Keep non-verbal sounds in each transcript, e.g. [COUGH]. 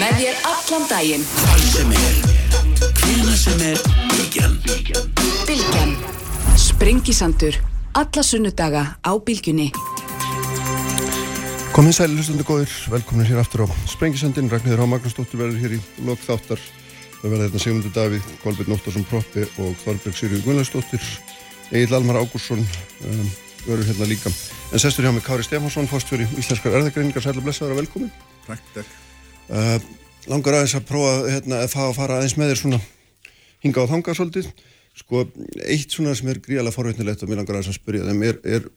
með þér allan daginn. Hvar sem er, hvena sem er, Bilgjan. Bilgjan. Sprengisandur. Alla sunnudaga á Bilgjunni. Komið sæli hlustundu góðir, velkomin hér aftur á Sprengisandin, Ragnhildur H. Magnúsdóttir verður hér í lok þáttar. Það verða þetta Sigmundur Davíð, Kolbjörn Óttarsson Proppi og Þorberg Sýrið Gunnlausdóttir. Egil Almar Ágúrsson um, verður hérna líka. En sestur hjá mig Kári Stefánsson, fórstfjöri Íslenskar erðagreiningar, sæl og blessaður og velkomin. Takk, takk. Uh, langar aðeins að prófa hérna, að að fara aðeins með þér svona hinga á þanga svolítið. Sko, eitt svona sem er gríðalega forvétnilegt og mér langar aðeins að spyrja þeim er, er,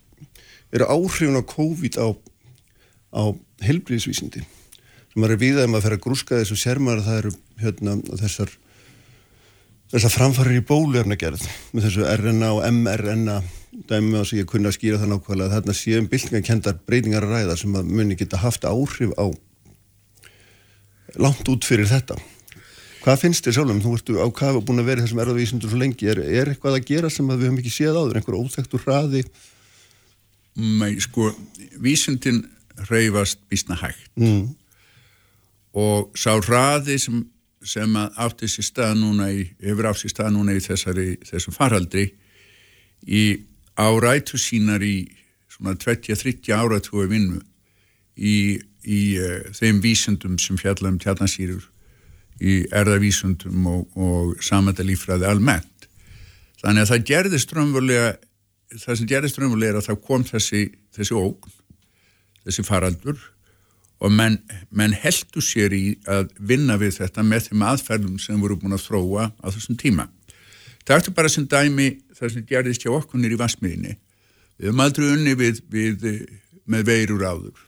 er áhrifun á COVID á, á helbriðisvísindi maður er víðað um að fer að grúska þessu sér maður að það eru hérna þessar þessar framfarir í bóluefnagerð með þessu RNA og mRNA dæmi á sig að kunna skýra það nákvæmlega að þarna séum byltingakendar breytingar að ræða sem að muni geta haft áhrif á langt út fyrir þetta Hvað finnst þér sjálfum? Þú ertu á kafa búin að vera þessum erðavísundur svo lengi. Er, er eitthvað að gera sem að við höfum ekki séð áður? Einhver óþektur hraði? Nei, sko, vísundin reyfast bísna hægt Mm. og sá hraði sem, sem að átti sér stað núna í, hefur átt sér stað núna í þessari, þessum faraldri í árætu sínar í svona 20-30 áratúi vinnu í, í uh, þeim vísundum sem fjalla um tjarnansýrur í erðavísundum og, og samadalífræði almennt. Þannig að það gerðist raunverulega, það sem gerðist raunverulega er að það kom þessi, þessi ógn, þessi faraldur og menn, menn heldu sér í að vinna við þetta með þeim aðferðum sem voru búin að þróa á þessum tíma. Það ertu bara sem dæmi það sem gerðist hjá okkunir í Vasmiðinni. Við höfum aldrei unni við, við, með veirur áður.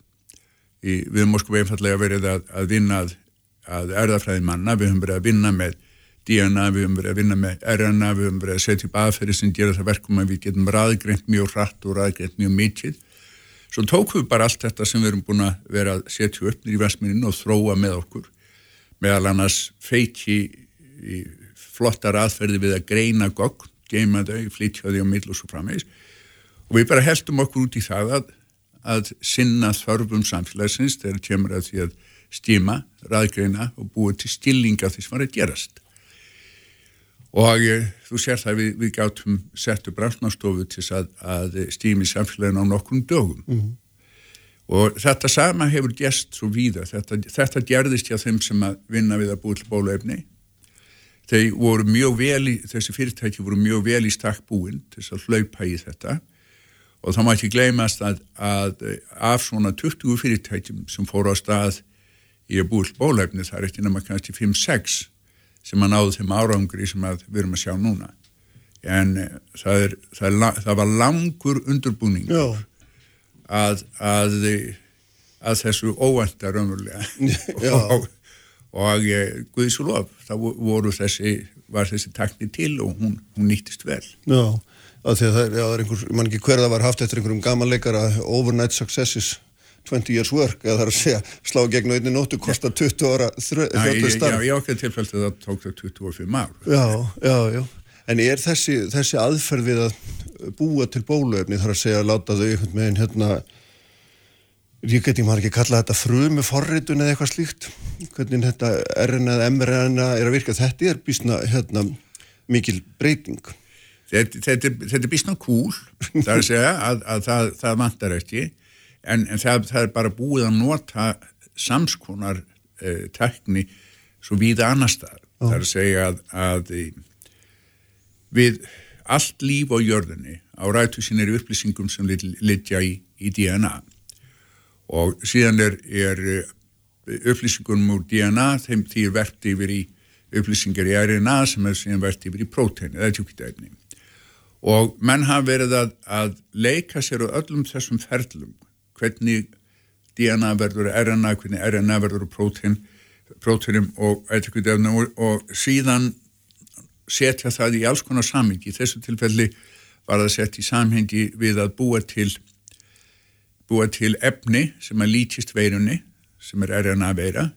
Í, við höfum óskum einfallega verið að, að vinna að að erðafræði manna, við höfum verið að vinna með DNA, við höfum verið að vinna með RNA, við höfum verið að setja upp aðferði sem gera það verkum að við getum raðgreint mjög hratt og raðgreint mjög mikið. Svo tókum við bara allt þetta sem við erum búin að vera að setja upp í versminni og þróa með okkur. Meðal annars feiki flottar aðferði við að greina gogg, geima þau, flytja þau á mill og svo framvegis. Og við bara heldum okkur út í það að, að sinna þörfum samfélagsins þegar kemur að því að stíma, raðgreina og búið til stillinga því sem var að gerast. Og e, þú sér það við, við gátum settu brásnástofu til að, að stími samfélagin á nokkrum dögum. Mm -hmm. Og þetta sama hefur gæst svo víða. Þetta, þetta gerðist hjá þeim sem að vinna við að búið til bóluefni. Þeir voru mjög vel í, þessi fyrirtæki voru mjög vel í stakk búin til að hlaupa í þetta. Og þá má ekki gleymast að, að af svona 20 fyrirtækjum sem fóru á stað í að búið bólefni, það er eftir nema kannski 5-6 sem að náðu þeim árangri sem við erum að sjá núna. En það, er, það, er, það var langur undurbúning að, að að þessu óvænta raunverulega. [LAUGHS] Og, og Guðsúlof, það voru þessi var þessi takni til og hún, hún nýttist vel. Já, að því að það er, já, það er einhver, mann ekki hverða var haft eftir einhverjum gamanleikara overnight successes 20 years work, eða það er að segja slá gegn einni nóttu, kostar 20 ára þrjóðlega starf. Já, ég okkar tilfælt að það tók það 25 ár. Já, já, já. En er þessi, þessi aðferð við að búa til bóluefni, þar að segja að láta þau einhvern veginn hérna ég geti maður ekki kalla þetta frumu forritun eða eitthvað slíkt, hvernig þetta RNA eða mRNA er að virka þetta er bísna hérna mikil breyting. Þetta, þetta, þetta er bísna cool, það er að segja að, að það, það vantar ekki en, en það, það er bara búið að nota samskonar eh, tekni svo við annar stað. Oh. Það er að segja að, að við allt líf á jörðinni á rætu sín er upplýsingum sem litja í, í DNA og síðan er, er upplýsingum úr DNA þeim því er verðt yfir í upplýsingar í RNA sem er síðan verðt yfir í próteini, það er tjúkitaefni og menn hafa verið að, að leika sér á öllum þessum ferlum hvernig DNA verður RNA, hvernig RNA verður prótein, próteinum og, og, og síðan setja það í alls konar samhengi. Í þessu tilfelli var það sett í samhengi við að búa til, búa til efni sem að lítist veirunni, sem er RNA veira,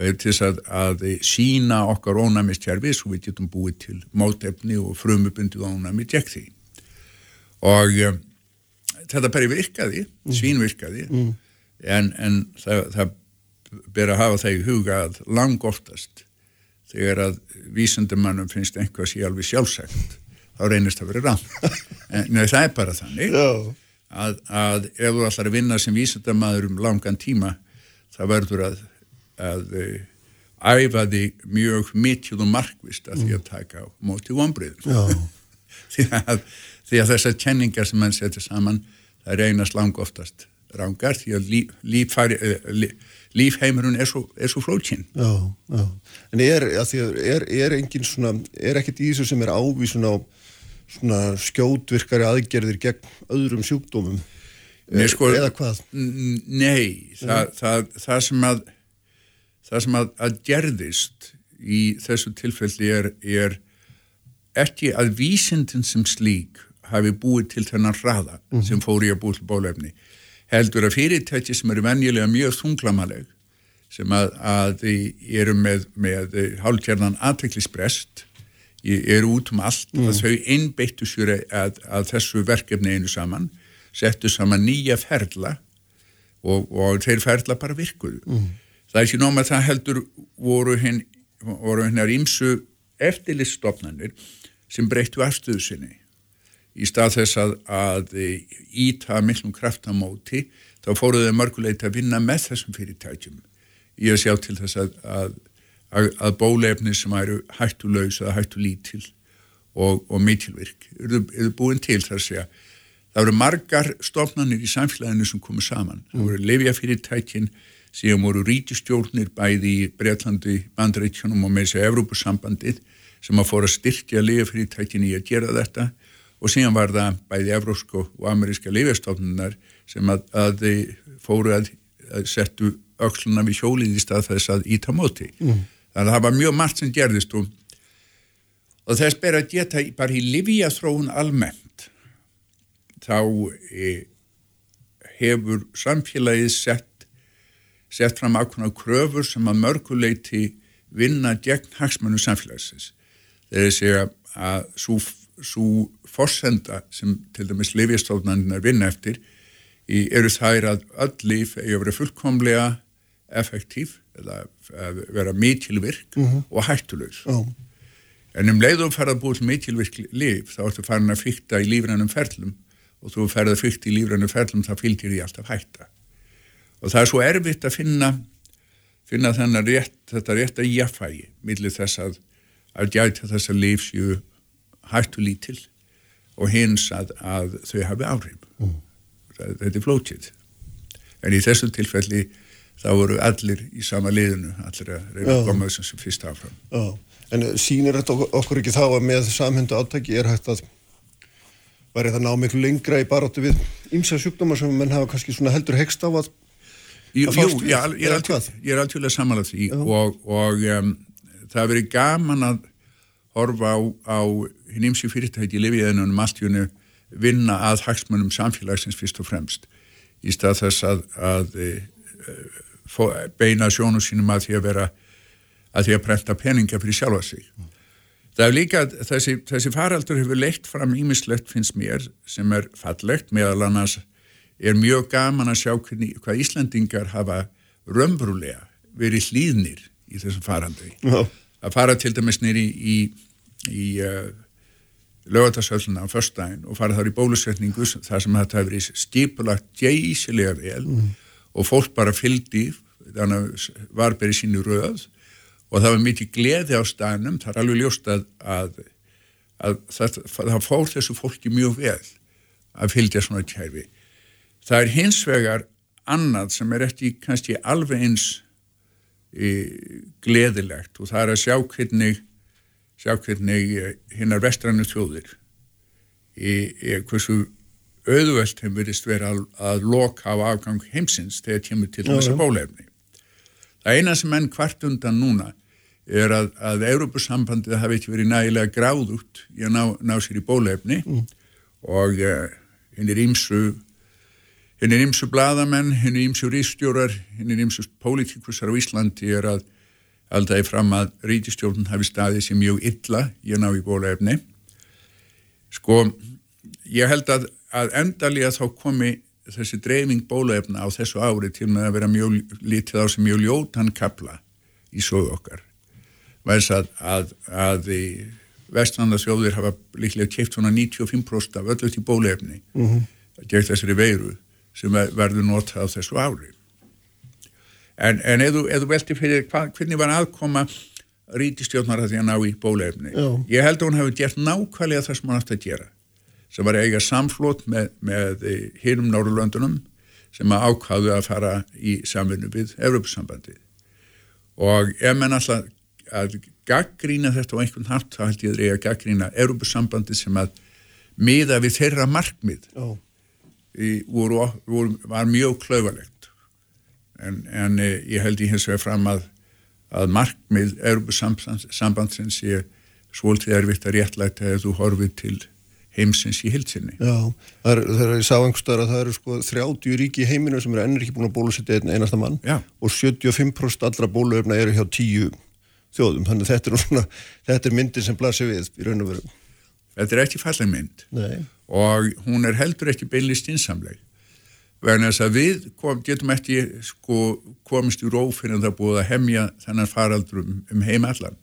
til þess að, að sína okkar ónæmistjærfi svo við getum búið til mótefni og frumubundið ónæmi gegn því. Og um, þetta bara virkaði, mm. svín virkaði, mm. en, en það, það, ber að hafa það í huga að langoftast þegar að vísendamannum finnst einhvað sé alveg sjálfsagt þá reynist það verið rann [LAUGHS] en það er bara þannig að, að ef þú ætlar að vinna sem vísendamaður um langan tíma það verður að, að eh, æfa þig mjög mikið og markvist að því að taka á móti vonbriður [LAUGHS] því, því að þessar kenningar sem mann setur saman það reynast langoftast rángar því að líf, líf líf, lífheimurinn er svo, svo flókin en er, er, er engin svona, er ekkert í þessu sem er ávísun á svona skjótvirkari aðgerðir gegn öðrum sjúkdómum? Nei, sko, eða hvað? Nei, það, það, það sem að það sem að, að gerðist í þessu tilfelli er, er ekki að vísindin sem slík hafi búið til þennan hraða mm -hmm. sem fóri að búið til bólefni heldur að fyrirtæki sem eru venjulega mjög þunglamaleg sem að, að eru með, með hálfkjarnan aðteklisbrest eru út um allt mm. að þau einbeittu sér að, að þessu verkefni einu saman settu saman nýja ferla og, og þeir ferla bara virkuðu mm. Það er ekki nóma að það heldur voru hennar ímsu eftirliststofnanir sem breyttu afstöðu sinni í stað þess að, að íta millum kraftamóti. Þá fóruðu mörguleit að vinna með þessum fyrirtækjum í að sjá til þess að, að, að bólefni sem eru hættulegs eða hættulítil og, og mítilvirk eru, eru búin til þar að segja. Það eru margar stofnanir í samfélaginu sem komu saman. Það voru lefjafyrirtækin síðan voru rítistjórnir bæði í Breitlandi, Bandreitjónum og með þessu Evrópusambandið sem að fóra styrkja lefjafyrirtækin í að gera þetta og síðan var það bæði evrósko og ameríska lifjastofnunar sem að, að þeir fóru að, að settu ölluna við hjólið í stað þess að íta móti. Mm. Þannig að það var mjög margt sem gerðist og, og þess ber að geta bara í livjathróun almennt þá e, hefur samfélagið sett, sett fram ákveðna kröfur sem að mörguleiti vinna gegn hagsmennu samfélagsins. Þeir segja að svo svo forsenda sem til dæmis lifjastofnarnir vinna eftir í, eru þær að öll líf eigi að vera fullkomlega effektív eða vera mikilvirk uh mhm. -huh. og hættulegs uh -huh. en um leiðum ferða að búið mikilvirk líf þá ertu farin að fykta í lífrænum ferlum og þú ferða fykta í lífrænum ferlum þá fylgir því alltaf hætta og það er svo erfitt að finna finna rétt, þetta rétt að jafnfægi millir þess að að gæta þess að líf séu hættu lítil og hins að, að þau hafi áhrif mm. þetta er flótið en í þessu tilfelli þá voru allir í sama liðinu allir að reyna að koma þessum sem fyrst áfram Já. En sínir þetta okkur ekki þá að með samhendu átæki er hægt að væri það ná miklu lengra í baróttu við ymsa sjúkdómar sem menn hafa kannski svona heldur hegst á að Jú, jú ég, er alltfélag samanlega því Já. og, og um, það verið gaman að horfa á, á hinn ymsi fyrirtæki í lifiðinunum alltjónu vinna að hagsmunum samfélagsins fyrst og fremst í stað þess að, að e, e, beina sjónu sínum að því að vera að því að prenta peninga fyrir sjálfa sig. Mm. Það er líka þessi, þessi faraldur hefur leitt fram ímislegt finnst mér sem er fallegt meðal annars er mjög gaman að sjá hvernig, hvað Íslandingar hafa römbrúlega verið hlýðnir í þessum faraldri. Já. Að fara til dæmis nýri í, í, í uh, lögatarsölduna á förstæðin og fara þar í bólusetningu þar sem þetta hefur verið stipulagt geysilega vel mm. og fólk bara fylgdi þannig að var berið sínu röð og það var mikið gleði á staðnum það er alveg ljóst að, að, að það, það fór þessu fólki mjög vel að fylgja svona kærfi það er hins vegar annað sem er eftir kannski alveg eins í, gleðilegt og það er að sjá hvernig sjá hvernig hinnar vestrannu þjóðir í, í hversu auðvöld hefur verið að, að loka á afgang heimsins þegar kemur til þessa bólefni. Það eina sem enn hvart undan núna er að, að Európusambandið hafi ekki verið nægilega gráð út í að ná, ná sér í bólefni mm. og uh, hinn er ímsu hinn er ímsu bladamenn, hinn er ímsu rístjórar, hinn er ímsu pólitíkusar á Íslandi er að alltaf fram að rítistjórn hafi staðið sem mjög illa í að ná í bólaefni sko ég held að, að endalega þá komi þessi dreifing bólaefna á þessu ári til með að vera mjög lítið á sem mjög ljótan kapla í sögu okkar. Værs að, að, að vestlandarsjóðir hafa líklega keift svona 95% af öllu til bólaefni mm -hmm. gegn þessari veiru sem verður notað á þessu ári. En, en ef þú velti fyrir hva, hvernig var aðkoma rítistjórnar að því að ná í bólaefni ég held að hún hefði gert nákvæmlega það sem hún átti að gera sem var eiga samflót með, með hinnum Norrlöndunum sem að ákváðu að fara í samvinnu við Európusambandi og ef menn alltaf að gaggrína þetta á einhvern hatt þá held ég að reyja gaggrína Európusambandi sem að miða við þeirra markmið í, voru, voru, var mjög klöfalegt en, en eh, ég held ég hins vegar fram að, að markmið Európusambandsins sé svolítið erfitt að réttlæta ef þú horfið til heimsins í hilsinni. Já, það er, það er ég sá einhverstaðar að það eru sko 30 ríki í heiminu sem eru ennur ekki búin að bólusetja einn einasta mann Já. og 75% allra bóluöfna eru hjá 10 þjóðum, þannig þetta er, svona, þetta er myndin sem blasir við í raun og veru. Þetta er ekki falleg mynd. Nei. og hún er heldur ekki beinlist insamleg vegna þess að við kom, getum ekki sko komist í róf fyrir að það búið að hemja þennan faraldur um, um heima allan.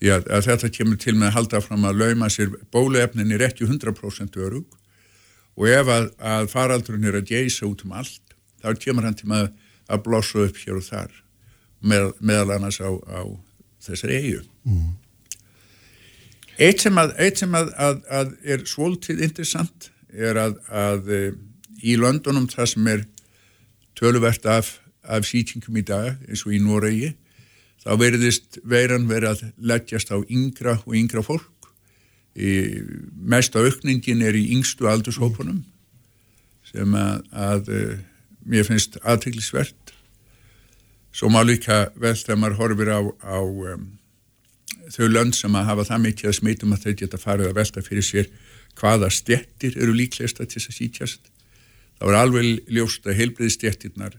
Því að, að þetta kemur til með að halda fram að lauma sér bóluefnin er ekki 100% örug og ef að, að faraldurinn er að geysa út um allt þá kemur hann til að, að blossa upp hér og þar. Með, meðal annars á, á þessari eigu mm. Eitt sem að eitt sem að er svolítið interessant er að í Londonum það sem er töluvert af, af sýtingum í dag eins og í Noregi þá veriðist veiran verið að leggjast á yngra og yngra fólk. Í, mesta aukningin er í yngstu aldurshópunum sem að, að eh, mér finnst aðteglisvert. Svo má líka vel þegar maður horfir á, á um, þau lönd sem að hafa það mikið að smitum að þau geta farið að velta fyrir sér hvaða stjettir eru líklegast að þess að sítjast. Það var alveg ljóst að heilbriðstjettirnar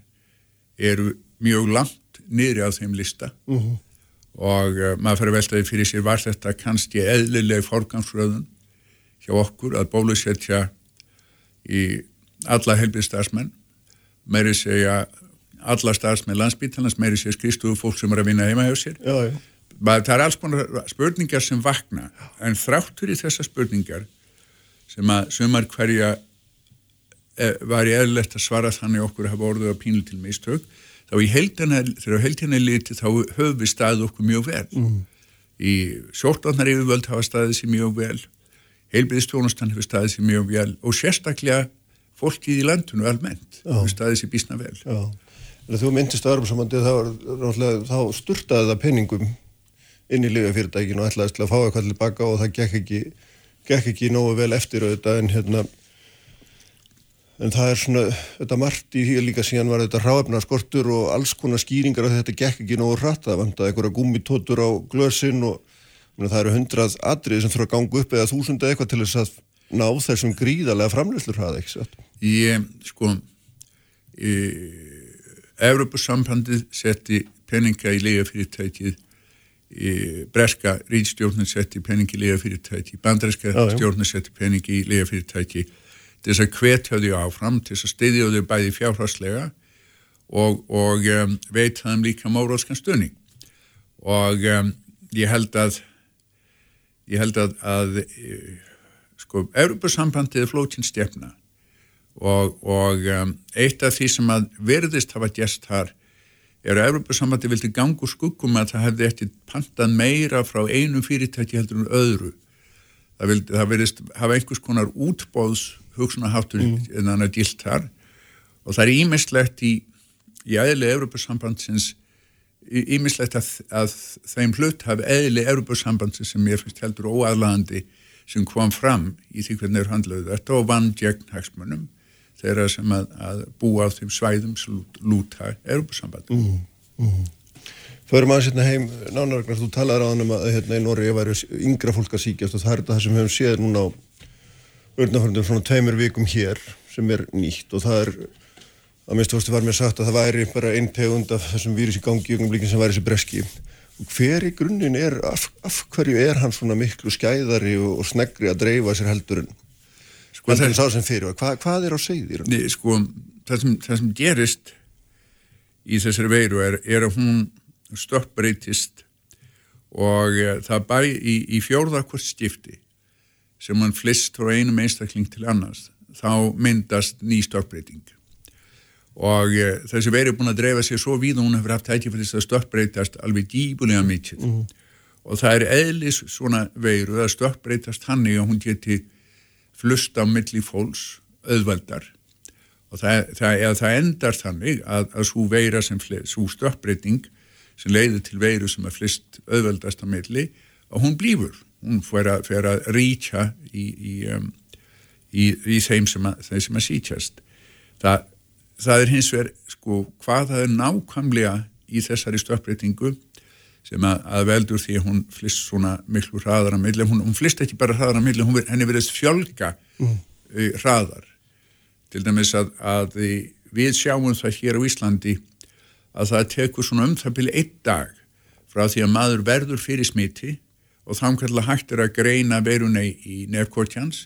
eru mjög langt niðri á þeim lista uh -huh. og uh, maður fyrir veltaði fyrir sér var þetta kannski eðlileg forgangsröðun hjá okkur að bólusetja í alla helbið starfsmenn meiri segja alla starfsmenn landsbítalans meiri segja skristuðu fólk sem er að vinna heima hjá sér já, já. Það er alls konar spurningar sem vakna en þráttur í þessa spurningar sem að sumar hverja e, var ég eðlert að svara þannig okkur hafa orðið á pínu til mistök þá í heldina, þegar heldina liti þá höfum við staðið okkur mjög vel mm. í sjórtvarnar yfirvöld hafa staðið sér mjög vel heilbriðstjónustan hefur staðið sér mjög vel og sérstaklega fólkið í landinu almennt Já. hefur staðið sér bísna vel Já. Þú myndist að örfumsamandi þá, þá sturtaði það penningum inn í lífafyrirtækinu og ætlaðist til að fá eitthvað tilbaka og það gekk ekki, gekk ekki nógu vel eftir auðvitað en hérna en það er svona, þetta margt í því líka síðan var þetta ráefnarskortur og alls konar skýringar að þetta gekk ekki nógu hratt það vant að einhverja gummitótur á glösin og mena, það eru hundrað atrið sem fyrir að ganga upp eða þúsunda eitthvað til þess að ná þessum gríðarlega framleyslur hraða? Ég, sko Evropasambandið setti peninga í lega fyrirtækið Breska ríðstjórnir setti peningi í lega fyrirtæki Bandræska stjórnir setti peningi í lega fyrirtæki til þess að hvetja þau áfram, til þess að styðja þau bæði fjárhagslega og, og um, veit það um líka móróskan stunning og um, ég held að ég held að, að sko, Europasambandið er flótinn stefna og, og um, eitt af því sem að verðist hafa gæst þar er að Europasambandið vildi gangu skuggum að það hefði eftir pantað meira frá einu fyrirtæki heldur en öðru? Það, vildi, það verðist hafa einhvers konar útbóðs hugsunaháttur mm. en þannig að gilt þar. Og það er ímislegt í, í aðli Európa-sambandsins ímislegt að, að þeim hlut hafi eðli Európa-sambandsins sem ég finnst heldur óaðlandi sem kom fram í því hvernig þeir handlaðu þetta og vann gegn hagsmunum þeirra sem að, að búa á þeim svæðum sem lúta Európa-samband mm. mm. Förum aðeins hérna heim, Nánaragnar, þú talaður á hann um að hérna í Nóri væri yngra fólk að síkjast og það er þetta sem við hefum séð núna á örnaförndum svona tveimur vikum hér sem er nýtt og það er að minnst fórstu var mér sagt að það væri bara einn tegund af þessum vírus í gangi í ögnumlíkin sem væri þessi breski og hver í grunninn er, af, af hverju er hann svona miklu skæðari og, og snegri að dreifa sér heldurinn? Var, hvað, hvað er á segðir? Nei, sko, það sem, það sem gerist í þessari veiru er, er að hún stökkbreytist og e, það bæ í, í fjórða hvort skipti sem hann flist frá einum einstakling til annars þá myndast ný stökkbreyting. Og e, þessi veiru er búin að dreifa sér svo víð og hún hefur haft þess að stökkbreytast alveg dýbulega mikið. Og það er eðlis svona veiru að stökkbreytast hannig að hún geti flust á milli fólks auðvaldar og það, það, það endar þannig að, að svo veira sem svo stökkbreyting sem leiður til veiru sem er flist auðvaldast á milli og hún blífur. Hún fer að, fer að ríkja í, í, um, í, í þeim sem að, þeim sem að sítjast það, það er hins vegar sko hvað það er nákvæmlega í þessari stökkbreytingu sem að, að veldur því hún flist svona miklu hraðar að milli, hún, hún flist ekki bara hraðar að milli, hún, henni verðist fjölga mm. hraðar. Til dæmis að, að við sjáum það hér á Íslandi að það tekur svona um byrja einn dag frá því að maður verður fyrir smiti og þannig hægt er að greina veiruna í, nefnkortjans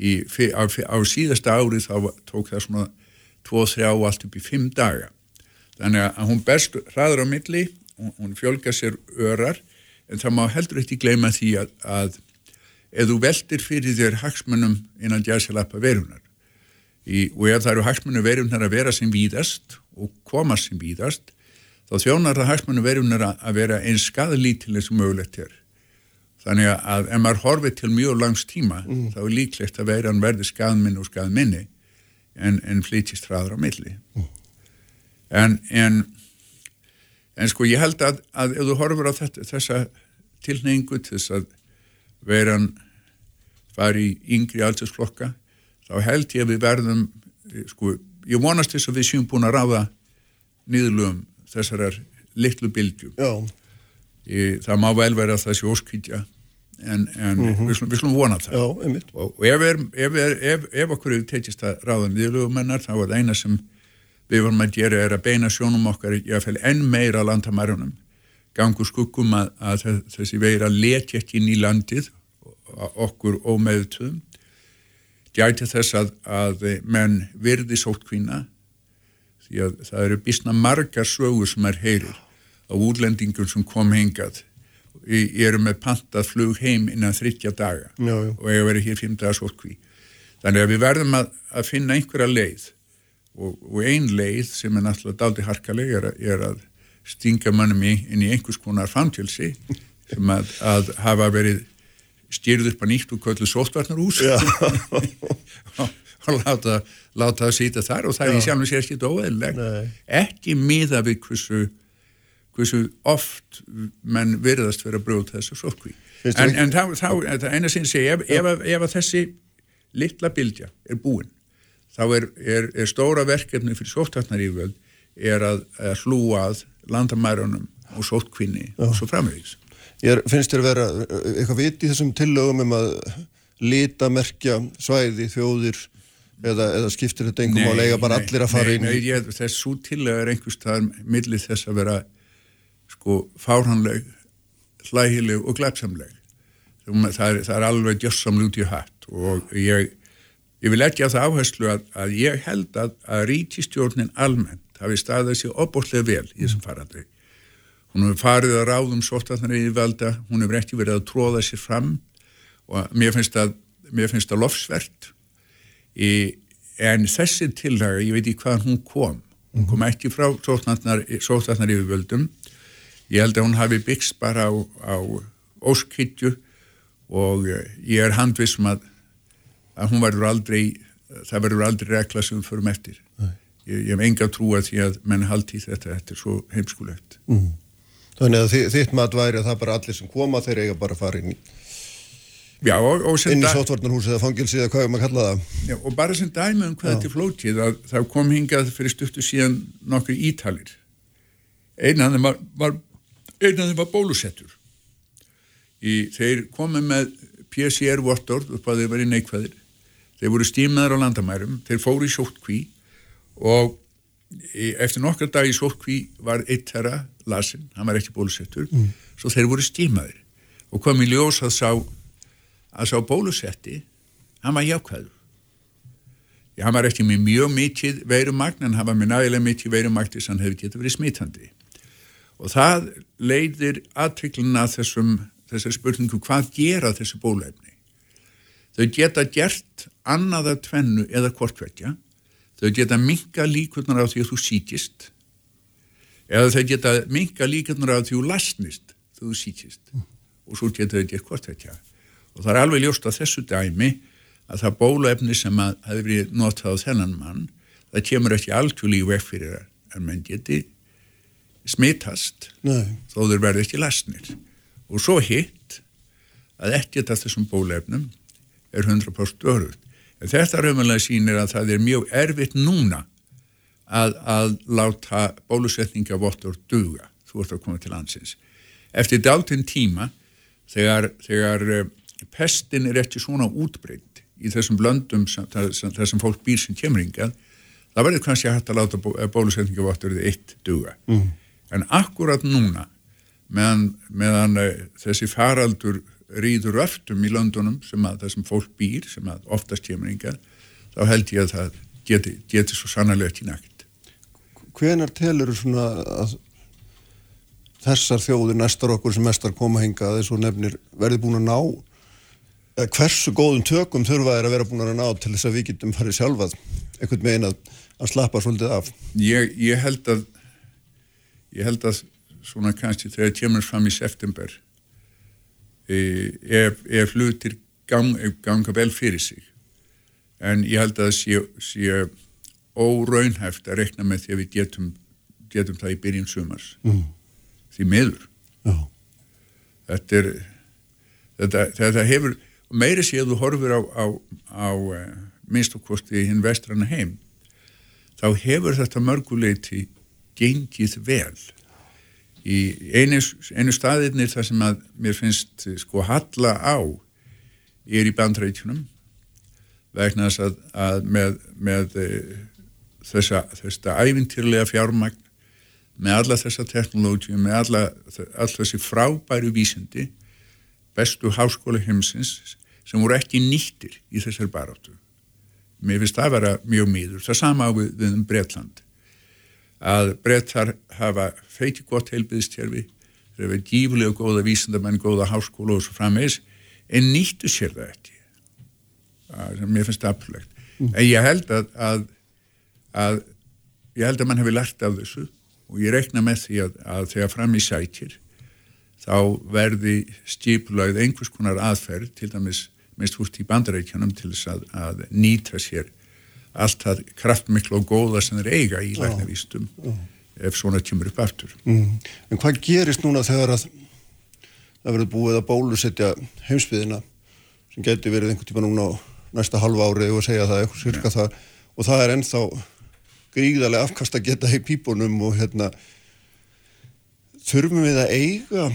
í, á, á síðasta ári þá tók það svona 2-3 allt upp í 5 daga. Þannig að hún berst hraður á milli hún, fjölga sér örar en það má heldur ekki gleyma því að, að ef þú veldir fyrir þér hagsmunum innan jæðsilappa verunar í, og ef það eru hagsmunum verunar að vera sem víðast og koma sem víðast þá þjónar það hagsmunum verunar að, vera eins skadalítil eins og mögulegt er. Þannig að ef maður horfið til mjög langs tíma þá er líklegt að veran verði skaðminni og skaðminni en, en flytist hraður á milli. En, en en sko ég held að, að ef þú horfur á þetta, þessa tilneingu til þess að veran fari í yngri aldursflokka þá held ég að við verðum eh, sko, ég vonast þess að við séum búin að ráða niðurlum þessarar litlu bylgju. Já, Ég, það má vel vera sé óskýtja en, en við, slum, við slum vona það. Já, og, og ef, er, ef, er, ef, ef okkur hefur tekist að ráða niðurlugumennar þá er það eina sem við vorum að gera er að beina sjónum okkar enn meira landamærunum. Gangu skuggum að, að þessi veira leti ekki inn í landið okkur ómeðutum gæti þess að, að menn virði sótkvína því að það eru bísna margar sögur sem er heyrir á útlendingum sem kom hengað ég eru með pantað flug heim innan þryggja daga Já, já. og ég verið hér fimm dagar sótkví þannig að við verðum að, að finna einhverja leið og, og ein leið sem er náttúrulega daldi harkaleg er, er að stinga mannum í, inn í einhvers konar framtjölsi sem að, að hafa verið styrð upp að nýtt og köllu sóttvarnarhús. [LAUGHS] Og, og láta, láta það sýta þar og það er í sjálfum sér ekki óeðleg ekki miða við hversu hversu oft menn virðast vera að brjóta þessu sótkví en, en þá, þá það eina ég segi ef, ef, ef að þessi litla bylgja er búin þá er, er, er stóra verkefni fyrir sóttvarnaríföld er að, að hlúa að landamærunum og sótkvinni og svo framvegis. Ég finnst þér vera uh, eitthvað vit í þessum tillögum um að lita merkja svæði, þjóðir eða, eða skiptir þetta engum að lega bara allir að fara nei, inn nei, í ég, þess svo tillega er einhvers staðar millir þess að vera sko fárhanleg hlægileg og glæpsamleg. Það er, það er alveg gjössamlega út í hatt og ég, ég vil ekki að það áherslu að, að ég held að, að ríkistjórnin almennt hafi staðið sér opbóðslega vel í þessum farandri hún hefur farið að ráðum sóttarnar yfirvalda, hún hefur ekki verið að tróða sér fram og mér finnst að, mér finnst að lofsvert. Í, en þessi tillaga, ég veit ekki hvaðan hún kom. Hún kom ekki frá sóttarnar yfirvöldum. Ég held að hún hafi byggst bara á, á óskhyggju og ég er handvissum að, að hún verður aldrei það verður aldrei regla sem við förum eftir. Ég, ég hef enga trú að því að menn haldi þetta, þetta er svo heimskulegt. Þannig að þi- þitt mat væri að það bara allir sem koma þeir eiga bara að fara inn í, Já, og, og, inn í sótvarnarhús eða fangilsi eða hvað er maður að kalla það. Já, og bara sem dæmi um hvað þetta er flótið að það kom hingað fyrir stuttu síðan nokkur ítalir. Einn af þeim var, var einn af þeim var bólusettur. Í, þeir komið með PCR-vottorð upp að þeir verið neikvæðir þeir voru stímaður á landamærum þeir fóru í sótkví og eftir nokkar dag í sótkví var eitt þeirra lasin, hann var ekki bólusettur svo þeir voru stímaður og kom í ljós að sá að sá bólusetti hann var jákvæður Já, hann var ekki með mjög mikið veirumagn en hann var með nægilega mikið veirumagn þess að hann hefði getið verið smitandi. Og það leiðir aðtrykluna þessum, þessari spurningu hvað gera þessi bólefni. Þau geta gert annaða tvennu eða kortverkja. Þau geta minga líkunar á því að þú sítist eða þau geta minga líkunar á því að þú lasnist þegar þú sítist og svo geta þau gert kortverkja. Og það er alveg ljóst að þessu dæmi að það bóluefni sem að hefði verið notað á þennan mann, það kemur ekki algjörlega í vekk fyrir að menn geti smittast þó þeir verði ekki lasnir. Og svo hitt að ekkert af þessum bóluefnum er 100% örugt. En þetta raunverulega sýnir að það er mjög erfitt núna að, að láta bólusetningavottur duga. Þú ert að koma til landsins. Eftir dáltinn tíma, þegar, þegar eh, pestin er ekki svona útbreynd í þessum blöndum sem, sem, þessum fólk býr sem kemur hingað, það verður kannski hægt að láta bó, bólusetningavotturðið eitt duga. Mm. En akkurat núna, meðan, meðan uh, þessi faraldur rýður öftum í löndunum sem að þessum fólk býr, sem að oftast kemur hingað, þá held ég að það geti, geti svo sannarlega ekki nægt. Hvenar telur svona að þessar þjóður næstar okkur sem mestar koma hingað þessu nefnir verði búin að ná eða hversu góðum tökum þurfa þeir að vera búin að ná til þess að við getum farið sjálfað einhvern veginn að, að slappa svolítið af Ég, ég held að ég held að svona kannski þegar kemur fram í september ef, ef hlutir gang, ganga vel fyrir sig en ég held að það sé, sé óraunhæft að rekna með því að við getum, getum það í byrjun sumars mm. því meður Já. þetta er þetta, þetta hefur meiri sé að þú horfir á, á, á uh, minnst og kosti hinn vestrana heim þá hefur þetta mörguleiti gengið vel í einu, einu staðirnir þar sem að mér finnst sko halla á er í bandreitjunum vegna þess að, að með, með e, þessa, þessa ævintýrlega fjármagn með alla þessa teknológi með alla, alla þessi frábæru vísindi bestu háskóla heimsins sem voru ekki nýttir í þessar baráttu. Mér finnst það að vera mjög mýður það sama á við um Breitland að Brettar hafa feiti gott heilbyðstjörfi þeir hafa gífulega góða vísindamenn góða háskóla og svo frammeins en nýttu sér það ekki að, mér finnst það afturlegt mm. en ég held að, að, að ég held að mann hefur lært af þessu og ég rekna með því að þegar fram í sækir þá verði stíplögð einhvers konar aðferð til dæmis minnst húst í bandarækjanum til þess að, að nýta sér allt það kraftmiklu og góða sem þeir eiga í læknavístum ef svona kemur upp aftur. Mm. En hvað gerist núna þegar að það verður búið að bólusetja heimsbyðina sem getur verið einhvern tíma núna á næsta halva árið og segja það eitthvað sirka ja. það og það er ennþá gríðarlega afkast að geta í pípunum og hérna þurfum við að eiga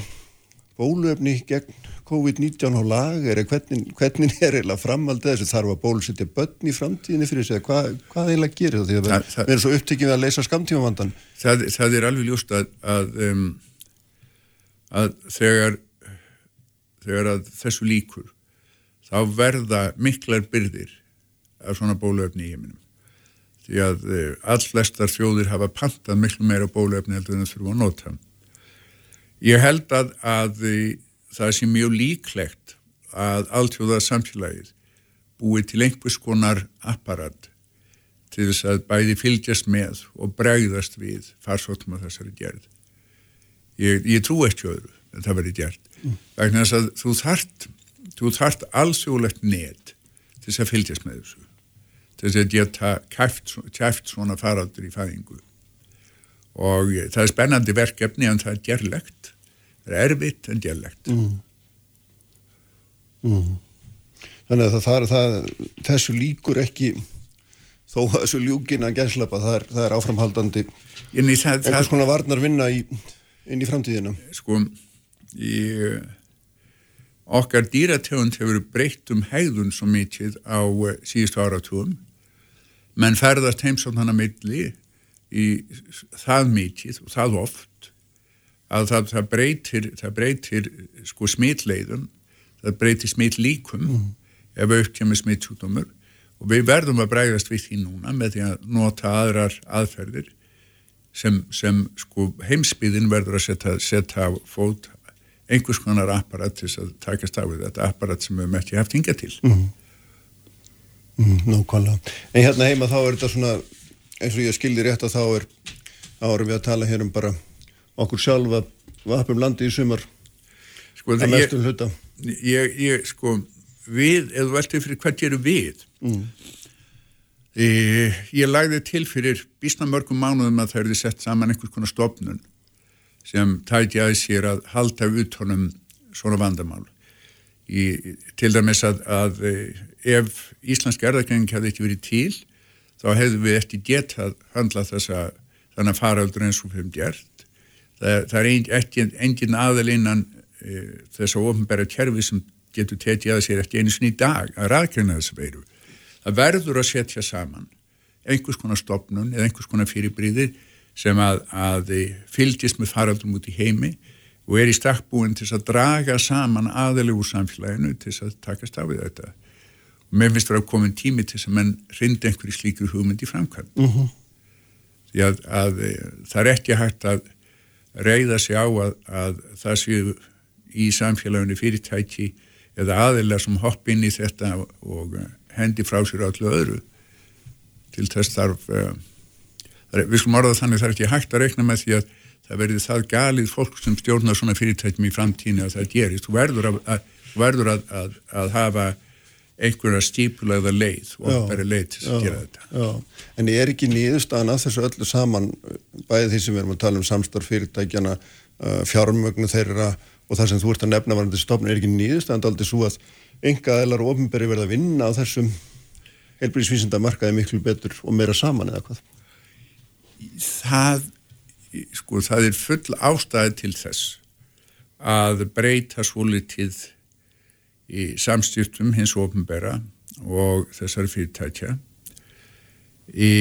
bóluefni gegn COVID-19 á lager, hvernig, hvernig er eiginlega framaldið þessu, þarf að bólusetja börn í framtíðinni fyrir sig, Hva, hvað eiginlega gerir það? Því að við, það, við erum svo upptikið að leysa skamtímavandan? Það, það er alveg ljúst að, að, um, að þegar, þegar að þessu líkur þá verða miklar byrðir af svona bóluefni í heiminum. Því að uh, all flestar þjóðir hafa pantað miklu meira bóluefni heldur en það þurfa að nota. Ég held að að það sé mjög líklegt að alltjóða samfélagið búið til einhvers konar apparat til þess að bæði fylgjast með og bregðast við farsóttum af þessari gerð. Ég, ég trú ekki öðru en það verið gert. Mm. Vegna þess að þú þart, þú þart allsjólegt net til þess að fylgjast með þessu. Til þess að geta kæft, kæft svona faraldur í fæðingu. Og það er spennandi verkefni en það er gerlegt það er erfitt en djallegt mm. mm. Þannig að það, það, það, þessu líkur ekki þó að þessu ljúkin að gæslapa það er, er áframhaldandi einhvers konar varnar vinna í, inn í framtíðina Sko í okkar dýrategund hefur breytt um hegðun svo mikið á uh, síðustu áratúum menn ferðast heimsóknana milli í það mikið og það oft að það, það breytir, það breytir sko smitleiðum, það breytir smitlíkum mm. ef aukt kemur smitsjúkdómur og við verðum að bregðast við því núna með því að nota aðrar aðferðir sem, sem sko heimsbyðin verður að setja, setja fót einhvers konar apparat til að takast á við þetta apparat sem við hefum ekki haft hinga til mm. Mm, Nákvæmlega. En hérna heima þá er þetta svona eins og ég skildi rétt að þá er árum við að tala hér um bara okkur sjálfa vapum landi í sumar sko, að mestum hluta. Ég, ég sko við, eða veltið fyrir hvað gerum við mm. e, ég lagði til fyrir bísna mörgum mánuðum að það erði sett saman einhvers konar stofnun sem tæti að sér að halda utónum svona vandamál í, til dæmis að, að e, ef Íslensk erðageng hefði ekki verið til þá hefðu við eftir getað handla þessa þannig að faraldur eins og við hefum gert það, það er engin aðal innan e, þess að ofnbæra kjærfi sem getur tekið að sér eftir einu sinni í dag að ræðkjöna þess að veiru það verður að setja saman einhvers konar stopnun eða einhvers konar fyrirbríðir sem að, að fylgjast með faraldum út í heimi og er í stakkbúin til að draga saman aðalegu samfélaginu til að takast á við þetta og mér finnst það að koma tími til að menn rinda einhverju slíku hugmynd í framkvæm uh mhm. -huh. því að, að það er ekki hægt að reyða sig á að, að það séu í samfélaginu fyrirtæki eða aðilega sem hopp inn í þetta og hendi frá sér öllu öðru til þess þarf uh, við skulum orða þannig er ekki hægt að reikna með því að það verður það galið fólk sem stjórnar svona fyrirtækjum í framtíni að það gerist. Þú verður að, að, verður að hafa einhverja stípulegða leið og bara leið til að gera þetta. Já. En ég er ekki nýðustan að þessu öllu saman bæðið því sem við erum að tala um samstarf fyrirtækjana, uh, fjármögnu þeirra og það sem þú ert að nefna varandi stofn er ekki nýðustan aldrei svo að engaðilar og ofinberi verða að vinna á þessum heilbríðisvísindamarkaði miklu betur og meira saman eða hvað? Það, sko, það er full ástæði til þess að breyta svo litið í samstýrtum hins ofinbera og þessari fyrirtækja í,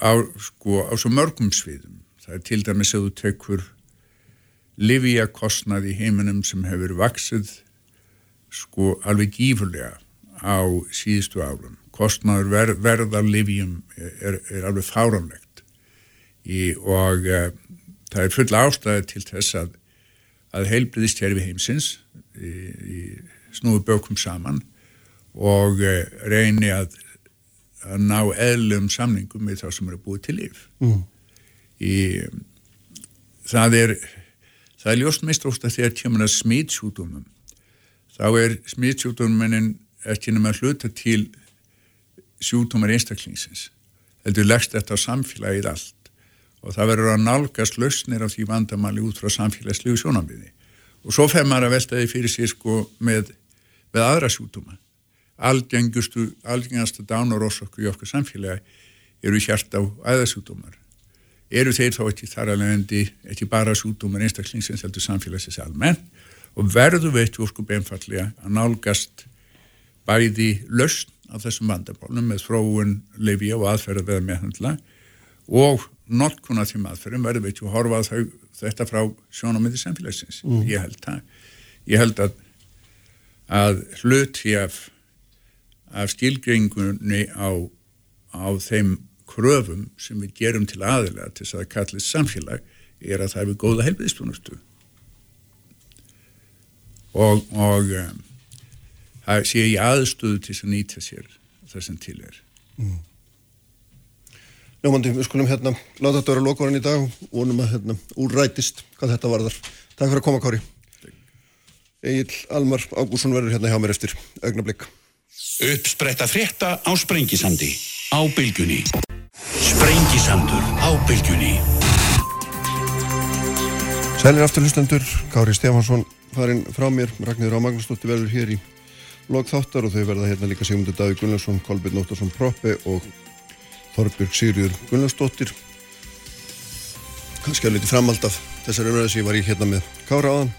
á, sko, á svo mörgum sviðum. Það er til dæmis að þú tekur livíakostnað í heiminum sem hefur vaksið sko alveg gífurlega á síðustu árum. Kostnaður ver, verða livíum er, er alveg fáranlegt í, og uh, það er full ástæði til þess að, að heilbriðist hér við heimsins í, í snúi bökum saman og uh, reyni að, að ná eðlum samningum með það sem eru búið til líf. Mm. í það er það er ljóst mest óst að þegar kemur að smítsjútumum þá er smítsjútuminin ekki nema hluta til sjútumar einstaklingsins heldur leggst þetta á samfélagið allt. Og það verður að nálgast lausnir af því vandamáli út frá samfélagslegu sjónambiði og svo fer maður að velta því fyrir sér sko með, með aðra sjútuma algengustu, algengastu dánarósokku í okkar samfélagi eru hjart á æðasjútumar eru þeir þá ekki þar alveg endi ekki bara sjútumar einstaklingsins heldur samfélagsins almenn og verður við eitt óskup einfallega að nálgast bæði lausn á þessum vandamálum með fróun, lefi og aðferða veða meðhandla og notkuna því maðurferðum verður við ekki að horfa þau, þetta frá sjónamöndi samfélagsins. Mm. Ég held það. Ég held að, að hluti af, af skilgringunni á, á þeim kröfum sem við gerum til aðila til þess að það kallist samfélag er að það hefur góða helbiðstúnastu. Og, og um, það sé ég aðstöðu til að nýta sér það sem til er. Mm. Ljómandi, við skulum hérna láta þetta vera lokavarinn í dag og vonum að hérna úrrætist hvað þetta varðar. Takk fyrir að koma Kári. Egil Almar Ágússon verður hérna hjá mér eftir augnablík. Uppspretta frétta á Sprengisandi á bylgunni. Sprengisandur á bylgunni. Sælir aftur hlustendur, Kári Stefansson farinn frá mér, Ragnir á Magnúsdóttir verður hér í lokþáttar og þau verða hérna líka Sigmundur Daví Gunnarsson, Kolbjörn Óttarsson Proppi og Þorbjörg Sigriður Gunnarsdóttir kannski að liti framhald af þessari umræði sem ég var í hérna með Kára áðan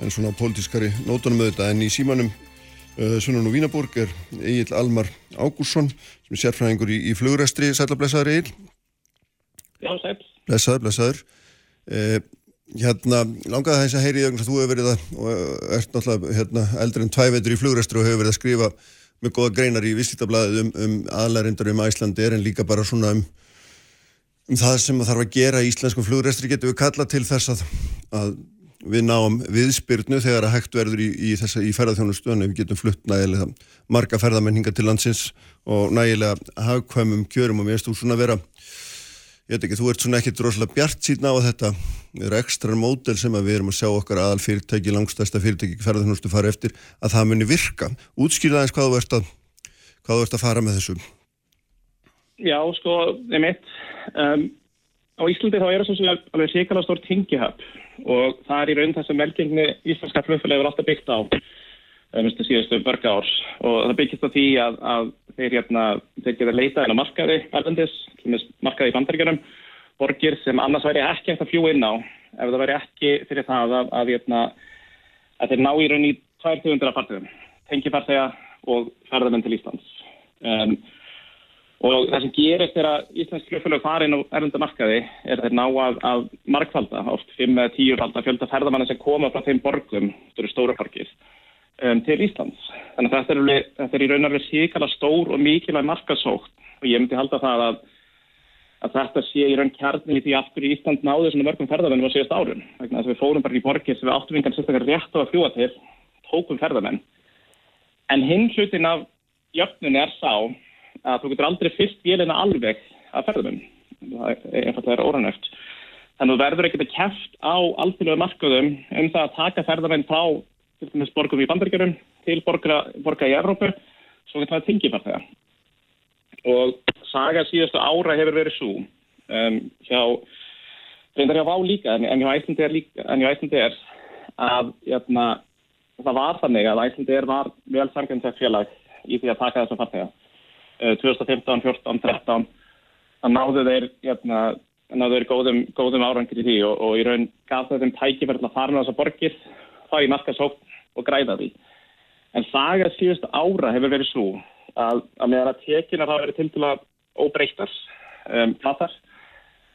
en svona pólitískari nótunum auðvitað. En í símanum uh, Sunnun og Vínaborg er Egil Almar Ágúrsson sem er sérfræðingur í, í flugræstri Sætla blessaður Egil Já, sæl Blessaður, blessaður. Uh, Hérna, langaði þess að heyri ég að þú hefur verið að og ert náttúrulega hérna, eldri en tvæ vetur í flugræstri og hefur verið að skrifa með góða greinar í visslítablaðið um, um aðlærindar um Æslandi er en líka bara svona um, um það sem þarf að gera í íslenskum flugurestri getur við kalla til þess að, að við náum viðspyrnu þegar að hægt verður í, í, í ferðarþjónustöðinu við getum flutt nægilega marga ferðarmenninga til landsins og nægilega hagkvæmum kjörum og mér erst þú svona vera ég veit ekki, þú ert svona ekkit rosalega bjart síðan á að þetta er ekstra módel sem að við erum að sjá okkar aðal fyrirtæki, langstæsta fyrirtæki ferðarþjónustu fara eftir að það muni virka. Útskýrða eins hvað þú ert að hvað þú ert að fara með þessu. Já, sko, og það er í raun þess að meldingni íslenska flugfélagi er alltaf byggt á minnstu síðustu börga árs og það byggist á því að, að þeir, hérna, þeir geta leitað inn á markaði erlendis, markaði í bandaríkjunum borgir sem annars væri ekki eftir að fljúa inn á ef það væri ekki fyrir það að, að, hérna, að þeir ná í raun í 200 fartegum, tengifartega og ferðarmenn til Íslands. Um, Og það sem gerist er að Íslands fljóðfélag farin á erlunda markaði er þeir ná að, að markvalda, oft 5-10 valda fjölda ferðamanna sem koma frá þeim borgum, þetta eru stóra parkir, um, til Íslands. Þannig að þetta er, þetta er í raun og verið síkala stór og mikilvæg markasókt og ég myndi halda það að, að þetta sé í raun kjarni í því aftur í Ísland náðu svona mörgum ferðamennum á síðast árun. Þannig að við fórum bara í borgir sem við áttum vingan sérstaklega rétt á að fljúa til, tókum ferðamenn. En hinn hlutin af jöfnun er sá að þú getur aldrei fyrst vélina alveg að ferðum það er einfallega óranöft þannig að þú verður ekkert að kæft á alþjóðlega markaðum um það að taka ferðamenn frá til dæmis borgum í bandaríkjörum til borga, borga í Evrópu svo getur það tingið bara þegar. Og saga síðastu ára hefur verið svo um, hjá reyndar hjá Vá líka en hjá Æslandi er, líka, en hjá Æslandi er að jæna, það var þannig að Æslandi er var vel samkvæmst félag í því að taka þessa fartega 2015, 14, 13 það náðu þeir hérna, náðu þeir góðum, góðum árangir í því og, og í raun gaf þeim tækifærið að fara með þessa borgir þá í markasókn og græða því. En saga síðust ára hefur verið svo að, að meðan að tekinar hafa verið til til að óbreytar um, platar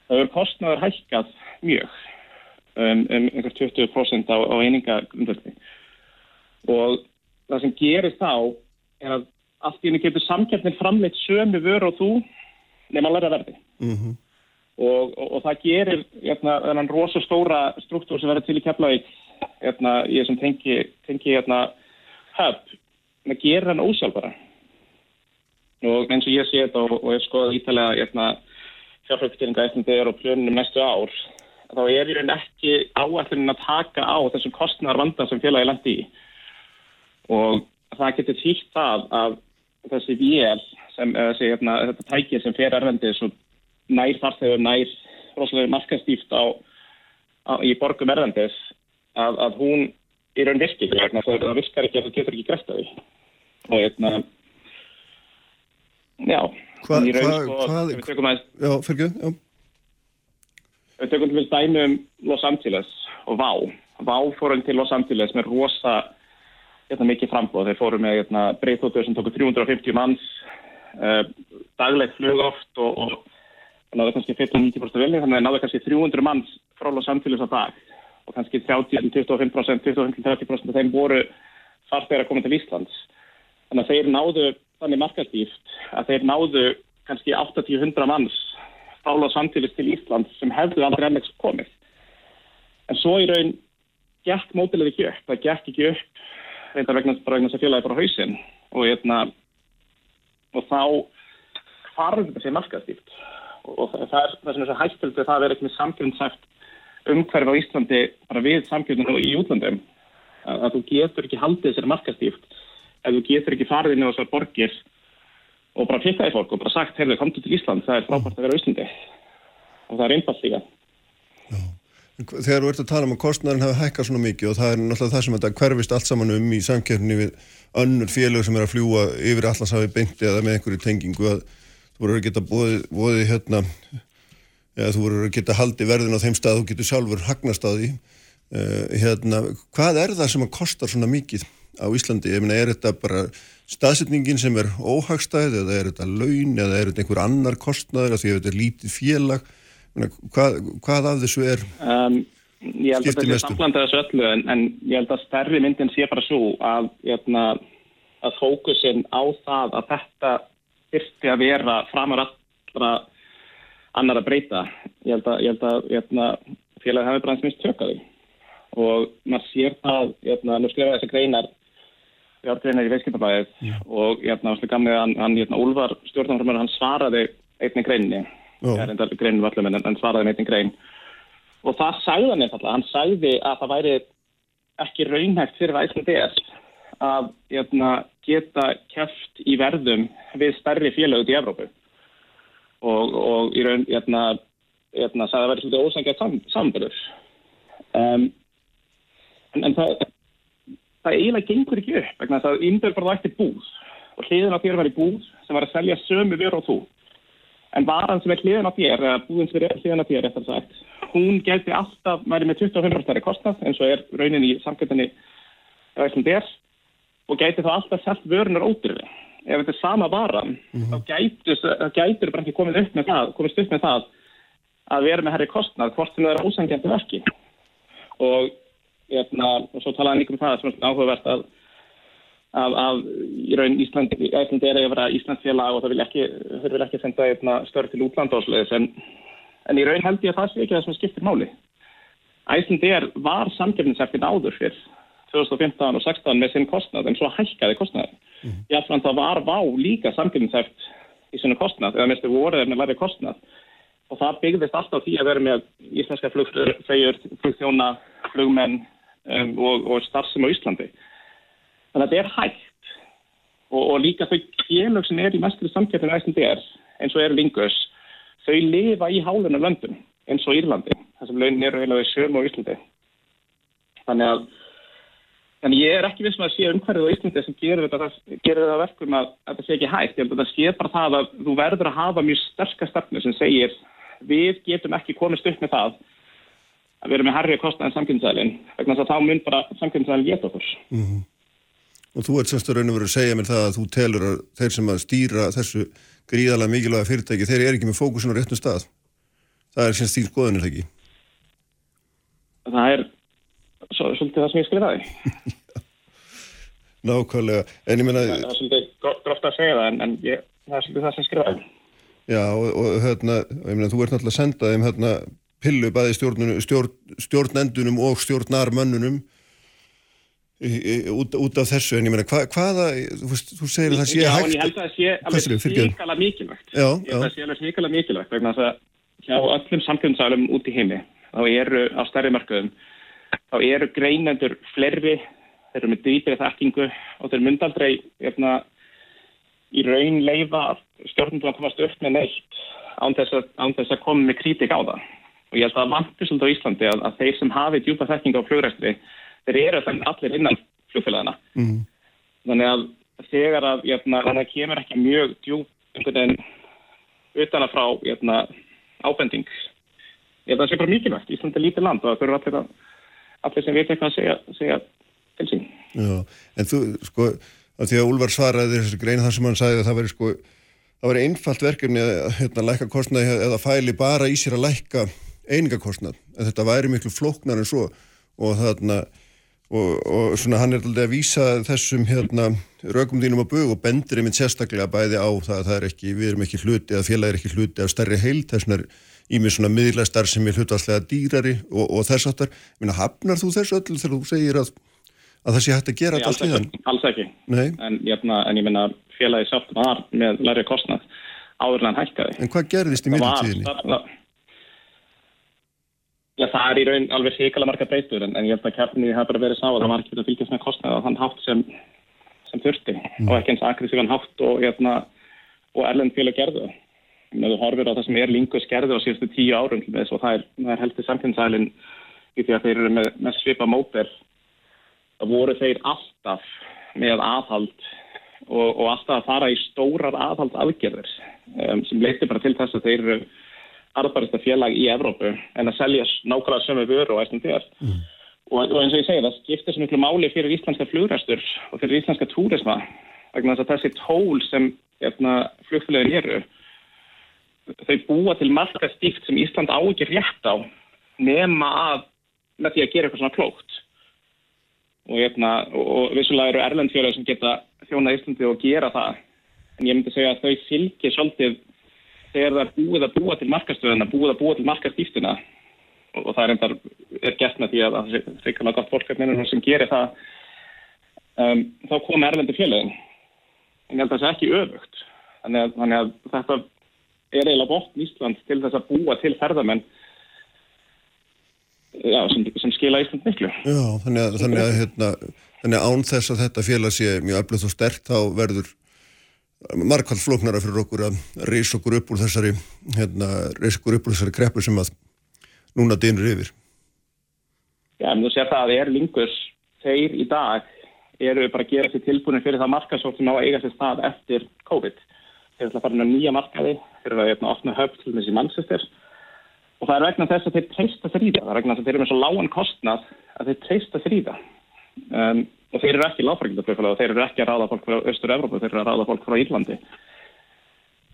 það hefur kostnaður hækkað mjög um, um einhver 20% á, á eininga grundvöldi og það sem gerist þá er að allt í henni getur samkjöfnir framleitt sömu vör og þú nema læra verði. Mm -hmm. og, og, og það gerir hérna, þennan rosastóra struktúr sem verður til í keflavík hérna, ég sem tengi, tengi hérna, það gerir hann ósjálfbara. Og eins og ég sé þetta og, og ég skoði ítalega fjárfjöldstýringa eftir og plönunum næstu ár, þá er ég reynd ekki áætlunin að taka á þessum kostnar vandan sem félagi lendi í. Og það getur þýtt það að þessi vél sem, þessi, hérna, þetta tækið sem fer erfendis og nær farþegur nær rosalega markastýft á, á, í borgum erfendis að, að hún í raun virkir vegna það virkar ekki að það getur ekki greitt að því og hérna já Hvað, í raun sko hvað, við tökum að já, fyrir já, við tökum til dæmi um Los Angeles og Vá. Vá fórum til Los Angeles með rosa hérna, mikið frambóð. Þeir fóru með hérna, breyþóttur sem tóku 350 manns, uh, daglegt flug oft og, og náðu kannski 15-90% vilni, þannig að náðu kannski 300 manns frá Los Angeles á dag og kannski 30-25%, 25-30% af þeim voru farþegar að koma til Íslands. Þannig að þeir náðu þannig markastíft að þeir náðu kannski 80-100 manns frá Los Angeles til Íslands sem hefðu aldrei ennlegs komið. En svo í raun gekk mótilið ekki upp. Það gekk ekki upp reyndar vegna þess að félagi bara hausinn. Og, hérna, og þá hvarf þetta sé markaðstýrt og það er það sem er svo hættild að það verður ekki með samkjöfnsæft umhverfi á Íslandi bara við samkjöfnum í útlandum að, að þú getur ekki haldið sér markaðstýrt ef þú getur ekki farið inn á þessar borgir og bara fyrtaði fólk og bara sagt, heyrðu, komdu til Ísland, það er frábært að vera á Íslandi. Og það er einfalt líka þegar þú ert að tala um að kostnæðin hafi hækkað svona mikið og það er náttúrulega það sem þetta hverfist allt saman um í samkjörni við önnur félög sem er að fljúa yfir allarshafi beinti eða með einhverju tengingu að þú voru að geta bóði hérna eða þú voru að geta haldi verðin á þeim stað þú getur sjálfur hagnast á því. Uh, hérna, hvað er það sem að kostar svona mikið á Íslandi? Ég meina er þetta bara staðsetningin sem er óhagstæð eða er þetta laun eða er þetta einhver annar kostnæður er Hvað, hvað af þessu er? Um, ég held að þetta sé samlanda þessu öllu en, en ég held að stærri myndin sé bara svo að jæna, hérna, að fókusin á það að þetta þyrfti að vera framar allra annar að breyta. Ég held að, ég held að, held að félagi hafi bara eins minnst tökkaði og maður sér það, held að nú skrifa þessi greinar fjárgreinar í veiskipabæðið og held að gamlega hann, hann hérna, Úlfar stjórnarframur, hann svaraði einni greinni, Já. er enda greinu vallum en hann svaraði með einni grein. Og það sagði hann einfallega, hann sagði að það væri ekki raunhægt fyrir Æslandir að hérna, geta kæft í verðum við stærri félög út í Evrópu. Og, og í raun hérna, hérna, sagði að það væri svolítið ósangjart sam, samburður um, en, en það það eiginlega gengur ekki upp vegna þess að Ímber bara ætti búð og hliðin á þér var í búð sem var að selja sömu vöru og þú en varan sem er hliðin á þér eða búðin sem er hliðin á þér eftir sagt, hún geti alltaf væri með 25% stærri kostnað eins og er raunin í samkvæmdani og gæti þá alltaf selt vörunar ódyrfi ef þetta er sama varan þá gætur þá gætur bara ekki komið upp með það komist upp með það að vera með herri kostnað hvort sem það er ósangjandi verki og, hérna, og svo talaði hann líka um það sem er áhugavert að að, að í raun Ísland, Ísland er að vera Íslandsfélag og það vil ekki, þau vil ekki senda hérna, störf til útlanda og svoleiðis en, en í raun held ég að það sé ekki það sem skiptir máli. Ísland er var samgefninseftin áður fyrr 2015 og 16 með sinn kostnað en svo hækkaði kostnaði. Mm. Jáfnframt það var vá líka samgefninseft í sinni kostnað eða minnstu voruð með læri kostnað og það byggðist alltaf því að vera með íslenska flugfröjur, flugþjóna, flugmenn um, og, og starfsum á Íslandi. Þannig að þetta er hægt og, og líka þau félög sem er í mestri samkeppinu æsland er eins og eru Lingus, þau lifa í hálunum löndum eins og Írlandi, þar sem launin eru heila við sjörum á Íslandi. Þannig að Þannig ég er ekki vissum að sé umhverfið á Íslandi sem gerir þetta, þetta verkum að, að þetta sé ekki hægt. Ég held að þetta sé bara það að þú verður að hafa mjög sterkast stefnu sem segir við getum ekki komist upp með það að við erum með herrið kostnaðin samkynnsælinn vegna þess að þá mun bara samkynnsælinn geta okkur. Og þú ert semst að raun og veru að segja mér það að þú telur að þeir sem að stýra þessu gríðalega mikilvæga fyrirtæki, þeir eru ekki með fókusun á réttum stað. Það er semst þín skoðunir ekki. Það er svo, svolítið það sem ég skrifaði. [LAUGHS] Nákvæmlega, en ég meina, Það er svolítið gróft að segja það en, en ég, það er svolítið það sem ég skrifaði. já, og, og hérna, ég meina, þú ert náttúrulega að senda þeim hérna pillu bæði stjórn, stjórnendunum og stjórnarmönnunum út, út af þessu, en ég meina, hva, hvaða, þú, þú segir að það sé Já, hægt. en ég held að það sé alveg hrikalega mikilvægt. Já, Ég held að já. það sé alveg hrikalega mikilvægt vegna að hjá öllum samkjöndsalum út í heimi þá eru á stærri markaðum þá eru greinendur fleiri þeir eru með dýpri þekkingu og þeir mynd aldrei efna, í raun leifa stjórnum að komast upp með neitt án þess að, án þess að koma með kritik á það og ég held að það vantur svolítið á Íslandi að, að þeir sem hafi djúpa þekkingu á flugræstri þeir eru allir innan flugfélagana Mm. þannig að þegar að jöfna, þannig að kemur ekki mjög veginn utan að frá jöfna, ábending. Ég held að það sé bara mikilvægt. Ísland er lítið land og það þurfa allir, að, allir sem veit eitthvað að segja, segja til sín. Já, en þú, sko, að því að Úlfar svaraði þessi grein þar sem hann sagði að það veri sko, það veri einfalt verkefni að hérna, lækka kostnaði eða fæli bara í sér að lækka einingakostnað, en þetta væri miklu flóknar en svo. Og þarna og, og svona hann er alltaf að vísa þessum hérna rökum þínum á bög og bendir einmitt sérstaklega bæði á það að það er ekki, við erum ekki hluti eða félag er ekki hluti af stærri heild, þess vegna er ímið svona miðlastar sem er hlutvarslega dýrari og, og þess aftar, minna hafnar þú þessu öll þegar þú segir að, að það sé hægt að gera Nei, alls allt í ekki, alls ekki. Nei, En, jöfna, en ég minna félagi sátt var með læri kostnað áður en hann hækkaði. En hvað gerðist í Það var- millitíðinni? það- það- Já, það er í raun alveg hrikalega marga breytur en, en ég held að kefni það bara verið sá að það var ekki verið að fylgjast með kostnaði á þann hátt sem, sem þurfti og ekki eins aggressívan hátt og, hérna, og erlend fjölu gerðu. Ef þú horfir á það sem er lingus gerðu á síðustu tíu árum þess og það er, er heldur samkynnsælinn í því að þeir eru með, með svipa móter það voru þeir alltaf með aðhald og, og alltaf að fara í stórar aðhald aðgerðir um, sem leiti bara til þess að þeir eru arðbarista félag í Evrópu en að selja nákvæmlega sömu vöru og æstum þér. Mm. Og, og eins og ég segi, það skiptir svo miklu máli fyrir íslenska flugræstur og fyrir íslenska túrisma vegna þess að þessi tól sem hérna, flugfélagin eru þau búa til marga stíft sem Ísland á ekki rétt á nema að með því að gera eitthvað svona klókt og, hérna, og, og vissulega eru erlendfjölar sem geta þjóna Íslandi og gera það. En ég myndi segja að þau fylgir svolítið þegar það er búið að búa til markastöðuna, búið að búa til markastíftuna og, og það er endar er gert með því að það er frikalega gott fólk sem gerir það um, þá kom erlendu félagin en ég held að það sé ekki öfugt. Þannig að, þannig að þetta er eiginlega bótt Ísland til þess að búa til ferðamenn já, sem, sem skila Ísland miklu. Já, þannig að, þannig að, hérna, þannig að án þess að þetta félag sé mjög öflugt og stert þá verður markvælt flóknara fyrir okkur að reysa okkur upp úr þessari hérna, reysa okkur upp úr þessari kreppu sem að núna dynur yfir. Já, en þú sér það að er lingus þeir í dag eru bara að gera sér tilbúin fyrir það markasótt sem á að eiga sér stað eftir COVID. Þeir ætla að fara inn á nýja markaði þeir eru að hérna, opna höfn til þessi mannsestir og það er vegna þess að þeir treysta þrýða það er vegna þess að þeir eru með svo lágan kostnað að þeir treysta þrýða um, og þeir eru ekki láfrækjandaflugfélag og þeir eru ekki að ráða fólk frá Östur-Európa, þeir eru að ráða fólk frá Írlandi.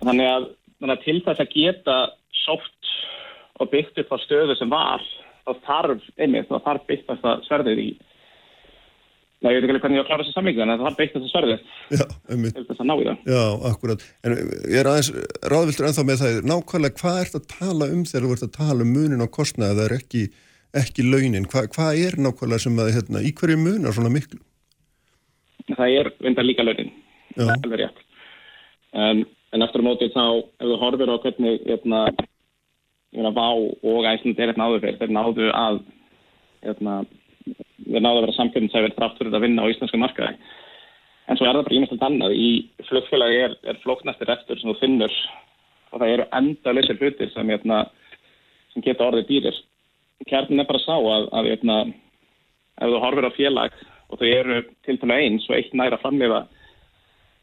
Þannig að, þannig að til þess að geta sótt og byggt upp á stöðu sem var, þá þarf einmitt, þá þarf byggt þetta sverðið í Nei, ég veit ekki alveg hvernig ég á að klára þessu sammingu, en það þarf byggt þetta sverðið Já, einmitt. þess að ná í það. Já, akkurat. En ég er aðeins ráðvildur ennþá með það, nákvæmlega hvað ert að tala um þegar þú ert að tala um munin á kostnaði, það er ekki ekki launin. Hva, hvað er nákvæmlega sem að, hérna, í hverju munar svona miklu? Það er vindar líka launin, það er alveg rétt. Um, en eftir að mótið þá, ef þú horfir á hvernig hérna, hérna Vá og Æsland er hérna áður fyrir, þeir náðu að hérna, þeir náðu að vera samkjöfninsæfir þrátt fyrir að vinna á íslensku markaði. En svo er það bara ímestalt annað. Í flugfélagi er, er flóknastir eftir sem þú finnur og það eru enda leysir hlutir sem, sem geta orðið dýrir kjarnin er bara sá að, að eitna, ef þú horfir á félag og þau eru til tala eins og eitt næra framlefa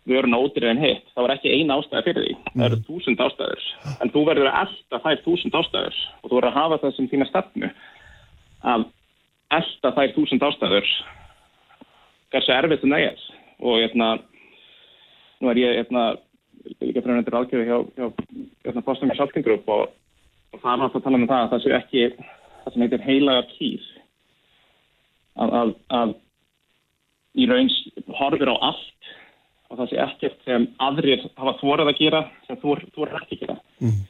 vörun ótrið en hitt, þá er ekki eina ástæði fyrir því. Mm. Það eru þúsund ástæður. En þú verður að elda þær þúsund ástæður og þú verður að hafa það sem þína stefnu að elda þær þúsund ástæður hversu erfitt það er. Og eitna, nú er ég eitna, líka fremjöndir aðgjöfi hjá, hjá Boston Consulting Group og, og það er alltaf að tala um það að það séu ekki það sem heitir heilagar kýr að, að, að í raun horfir á allt og það sé ekkert sem aðrir hafa þórað að gera sem þú, er ekki að gera mm.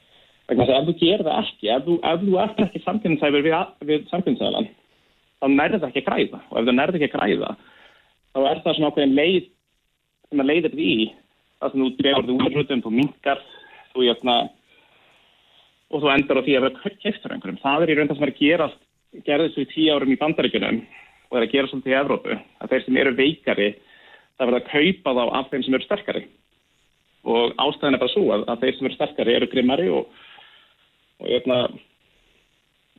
þannig að ef þú gerir það ekki ef þú, ef þú ert ekki samkynnsæfur við, við samkynnsælan þá nærður það ekki að græða og ef þú nærður ekki að græða þá er það svona ákveðin leið sem að leiðir því það sem þú drefur þú úrrutum, þú mingar þú jöfna og þú endar á því að vera keftur einhverjum. Það er í raun það sem er að gera gerðist við tíu árum í bandaríkunum og er að gera svolítið í Evrópu að þeir sem eru veikari það verða að kaupa þá af þeim sem eru sterkari og ástæðin er bara svo að, að þeir sem eru sterkari eru grimmari og og, eitna,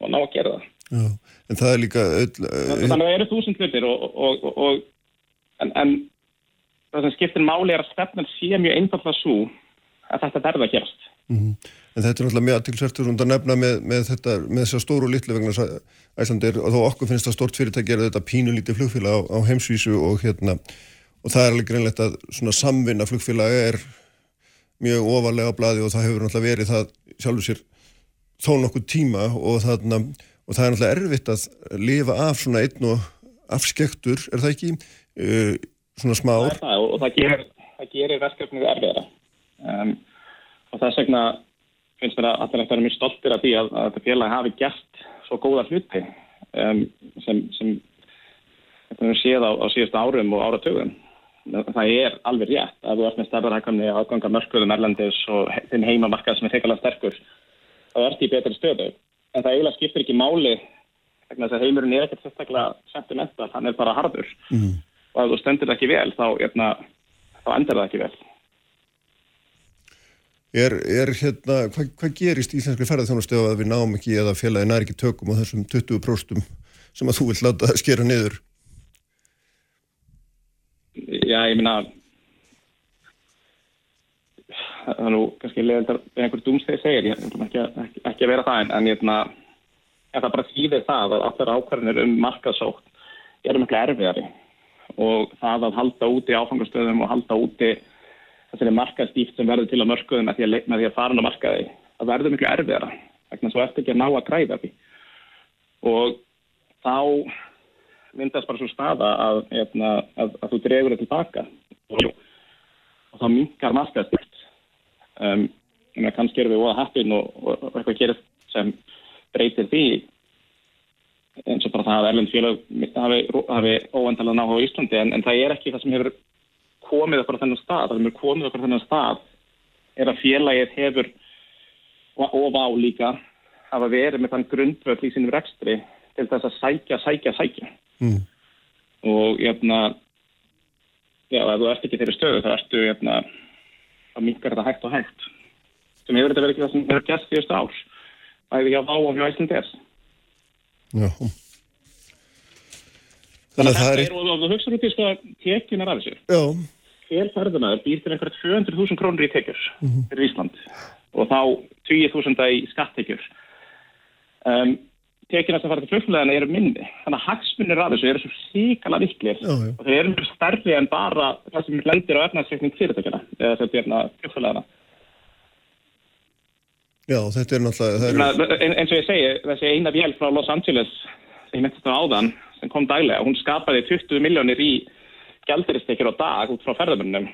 og ná að gera það. Já, en það er líka öll, Þannig að það eru þúsund hlutir og, og, og en, en það sem skiptir máli er að stefnan sé mjög einfallega svo að þetta verða að gerast. Mm -hmm. En þetta er náttúrulega mjög aðtilsvertur und að nefna með, með þetta, með þessar stóru og litlu vegna æslandir og þó okkur finnst það stort fyrirtæki að þetta pínulítið flugfélag á, á heimsvísu og hérna og það er alveg greinlegt að svona samvinna flugfélag er mjög ofalega á bladi og það hefur náttúrulega verið það sjálfur sér þó nokkuð tíma og, þarna, og það er náttúrulega erfitt að lifa af svona einn og afskektur, er það ekki? Uh, svona smá ár? Það það og það gerir, gerir verkefnið erfiðara um, og það segna finnst mér að allir eftir að vera mjög stoltir af því að, að þetta félag hafi gert svo góða hluti um, sem, sem séð á, á síðust árum og áratögum. Það er alveg rétt að þú ert með stærðarhækkamni áganga mörgurðum erlendis og þinn heimamarkað sem er feikalega sterkur þá ert í betri stöðu. En það eiginlega skiptir ekki máli vegna þess að heimurinn er ekkert sérstaklega sentimental, hann er bara harður mm. og ef þú stendur ekki vel þá, hérna, þá endur það ekki vel. Er, er hérna, hvað hva gerist Íslenski ferðarþjónustu að við náum ekki eða félagi nær ekki tökum á þessum 20% sem að þú vill láta skera niður? Já, ég minna það er nú kannski leðildar einhver dúmstegi segir, ég ætlum ekki, ekki, ekki að vera það en, en ég ætlum að það bara þýðir það að allar ákvarðinir um markaðsótt eru miklu erfiðari og það að halda úti áfangastöðum og halda úti þessari markaðstíft sem verður til að mörkuðum með því að, með því að fara á markaði. Það verður miklu erfiðara vegna svo eftir ekki að ná að græða því. Og þá myndast bara svo staða að, að, hérna, að, að þú dregur þetta tilbaka og, og þá minkar markaðstyrkt um, en kannski erum við óða happin og, og, og eitthvað gerir sem breytir því. Eins og bara það að Erlend félag hafi, hafi óendalega náha á Íslandi en, en það er ekki það sem hefur komið okkur á þennan stað, það sem hefur komið okkur á þennan stað er að félagið hefur og vá líka hafa verið með þann grundvöld í sínum rekstri til þess að sækja, sækja, sækja. Mm. og jæfna já, ef þú ert ekki þeirri stöðu þá ertu jæfna að minkar þetta hægt og hægt. Sem hefur þetta verið ekki það sem hefur gæst fyrstu ár bæði hjá Vá og hjá Íslanders. Já. Þannig að það er... og þú hugsaður út í sko tekjunar af þessu. Já, hver ferðanaður býr til einhverja 200.000 krónur í tekjur fyrir Ísland og þá 20.000 í skattekjur um, tekjuna sem fara til flugfélagana eru minni þannig að hagsmunir af þessu eru svo síkala viklir já. og þeir eru mjög stærri en bara það sem lendir á efnarsreikning fyrirtækjana eða þetta er flugfélagana já, þetta er náttúrulega... Er, meina, ein- eins og ég segi, þessi eina vél frá Los Angeles sem ég myndist á áðan, sem kom daglega, hún skapaði 20 miljónir í gælduristekjur á dag út frá ferðamönnum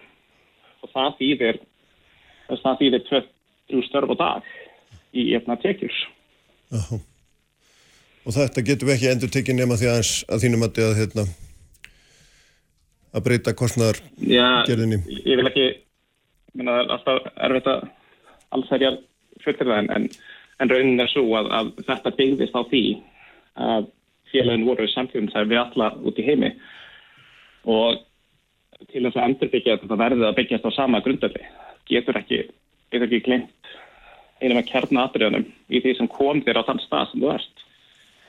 og það þýðir það þýðir 20 störf á dag í efna tekjur. já. Og þetta getum við ekki endur tekið nema því aðeins að þínum að, að, hérna, að breyta kostnar Já, Gerðinni. ég vil ekki, er alltaf erfitt að alls er ég fyrir það en, en, raunin er svo að, að þetta byggðist á því að félagin voru samfélum sem við alla út í heimi og til þess að endurbyggja þetta verði að byggjast á sama grundöfli getur ekki, getur ekki glemt einum að kjarna atriðanum í því sem kom þér á þann stað sem þú ert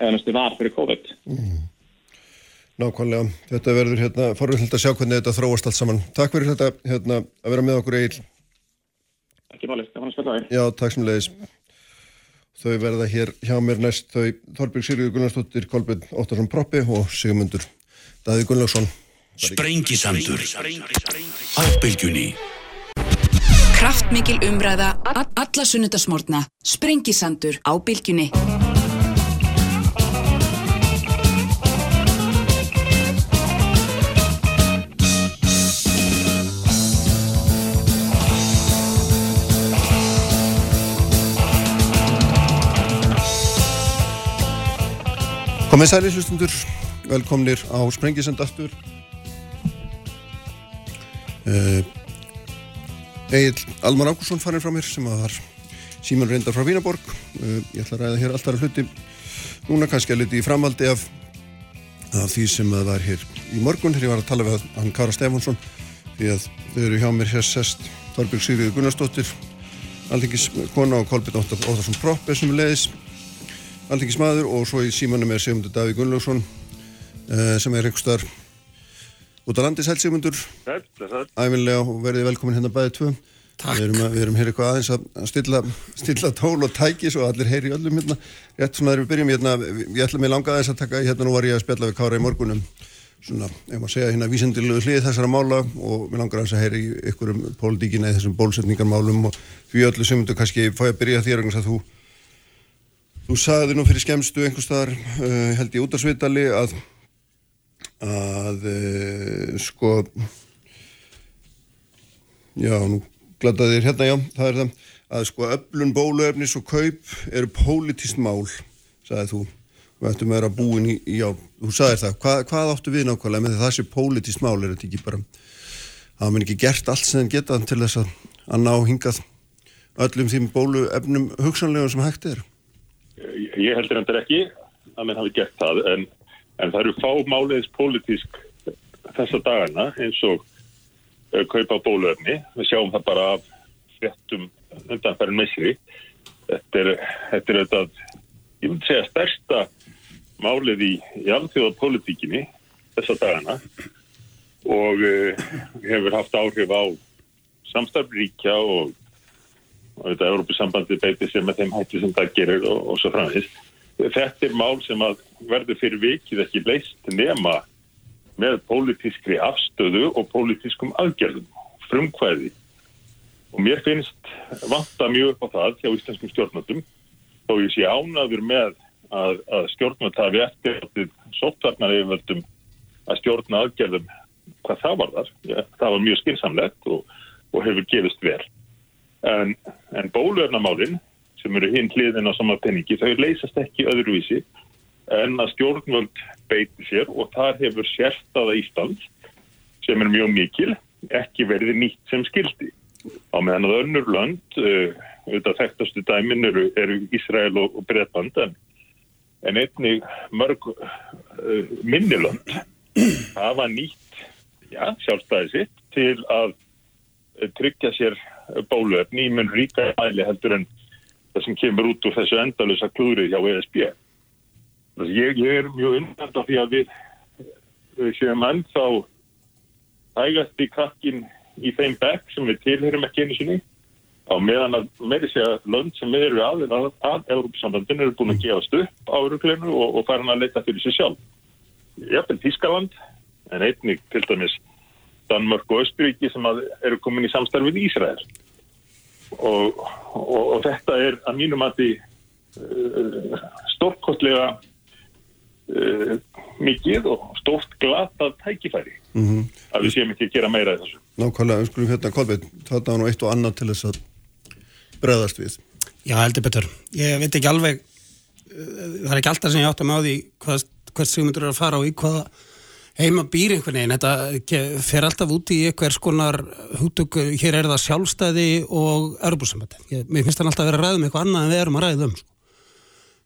eða næstu var fyrir COVID nákvæmlega. Þetta verður hérna, forvill að sjá hvernig þetta þróast allt saman. Takk fyrir þetta hérna, að vera með okkur Egil. ekki málið, það var að spila á því Já, takk sem leiðis. Þau verða hér hjá mér næst þau Þorbjörg Sigurður Gunnarsdóttir, Kolbjörn Óttarsson Proppi og Sigmundur Daði Gunnlaugsson. Sprengisandur Á bylgjunni Kraftmikil umræða, alla sunnudasmórna. Sprengisandur á bylgjunni. Komið sæli hlustundur, velkomnir á Sprengisend aftur. Uh, Egil Almar Ákusson farin frá mér sem var síman reyndar frá Vínaborg. Uh, ég ætla að ræða hér alltaf hluti núna kannski að liti í framhaldi af, af því sem að var hér í morgun þegar ég var að tala við hann Kára Stefánsson því að þau eru hjá mér hér sest Þorbjörg Sigriður Gunnarsdóttir Alþingis kona og Kolbjörn Óttar- Óttarsson Proppe sem er leiðis Alþingismadur og svo í símanum er Sigmundur Davíð Gunnlaugsson uh, sem er starf út á landi sæl Sigmundur Sæll, blessaður. æfinlega og verðið velkomin hérna bæði tvö Takk. Við erum, að, við erum hér eitthvað aðeins að stilla, stilla tól og tæki svo allir heyri í öllum hérna. Rétt svona þegar við byrjum hérna, ég ætla mig langa aðeins að taka, hérna nú var ég að spjalla við Kára í morgunum, svona, ef maður segja hérna vísindilegu hlið þessara mála og mér langar aðeins að heyri í ykkur um pólitíkina í þessum bólsetningarmálum og því öllu sem þú kannski fá ég að byrja þér að þú Þú sagði nú fyrir skemmstu einhvers staðar, uh, held ég út af svitali að, að uh, sko, já, nú gladaði þér hérna, já, það er það, að sko öflun bóluefnis og kaup eru pólitist mál, sagði þú, og ættum að vera búin í, já, þú sagði það, hvað, hvað áttu við nákvæmlega með því að það sé pólitist mál, er þetta ekki bara, hafa mér ekki gert allt sem þeim geta til þess að, að ná hingað öllum þeim bóluefnum hugsanlegum sem hægt er? Ég heldur endur ekki að menn hafi gert það en, en það eru fá máliðis pólitísk þessa dagana eins og uh, kaupa bóluefni. Við sjáum það bara af fréttum undanferðin missri. Þetta er, þetta ég myndi segja, stærsta málið í, í alþjóða pólitíkinni þessa dagana og uh, hefur haft áhrif á samstarfríkja og og þetta Európusambandi beiti sér með þeim hætti sem það gerir og, og svo framvegis. Þetta er mál sem að verður fyrir vikið ekki leist nema með pólitískri afstöðu og pólitískum aðgerðum, frumkvæði. Og mér finnst vanta mjög upp á það hjá íslenskum stjórnvöldum þó ég sé ánaður með að, að stjórnvöld hafi eftir sóttvarnar yfirvöldum að stjórna aðgerðum hvað það var þar. Ja, það var mjög skinsamlegt og, og hefur gefist vel. En, en bóluefnamálinn sem eru hinn hliðin á sama penningi, þau leysast ekki öðruvísi en að stjórnvöld beiti sér og þar hefur sérstaða Ísland sem er mjög mikil ekki verið nýtt sem skildi. Á meðan að önnur lönd, uh, auðvitað þekktastu dæmin eru, eru Ísrael og, Breitland en, en einnig mörg uh, minnilönd hafa nýtt já, sjálfstæði sitt til að tryggja sér bóluefni í mun ríka æli heldur en það sem kemur út úr þessu endalösa klúri hjá ESB. Ég, ég er mjög undan af því að við, við séum ennþá hægast í krakkin í þeim bekk sem við tilherum ekki einu sinni á meðan að meiri sé að lönd sem við erum aðeins að, að Európa-sambandin eru búin að gefast upp á Európa-leginu og, og fara hann að leita fyrir sig sjálf. Vel Þískaland en einnig til dæmis Danmörk og Östuríki sem eru komin í samstarfið í Ísrael og, og, og þetta er að mínum að því uh, stórkostlega uh, mikið og stórt glatað tækifæri mm -hmm. að við séum ekki að gera meira í þessu. Nákvæmlega, við skulum hérna Kolbjörn, þetta var nú eitt og annað til þess að bregðast við. Já, heldur betur. Ég veit ekki alveg, uh, það er ekki alltaf sem ég átt að í hvað, hvert sigmundur er að fara og í hvaða heima býr einhvern veginn, þetta fer alltaf út í einhvers konar húttug, hér er það sjálfstæði og örbursambandi. Mér finnst það alltaf að vera að ræða um eitthvað annað en við erum að ræða um. Sko.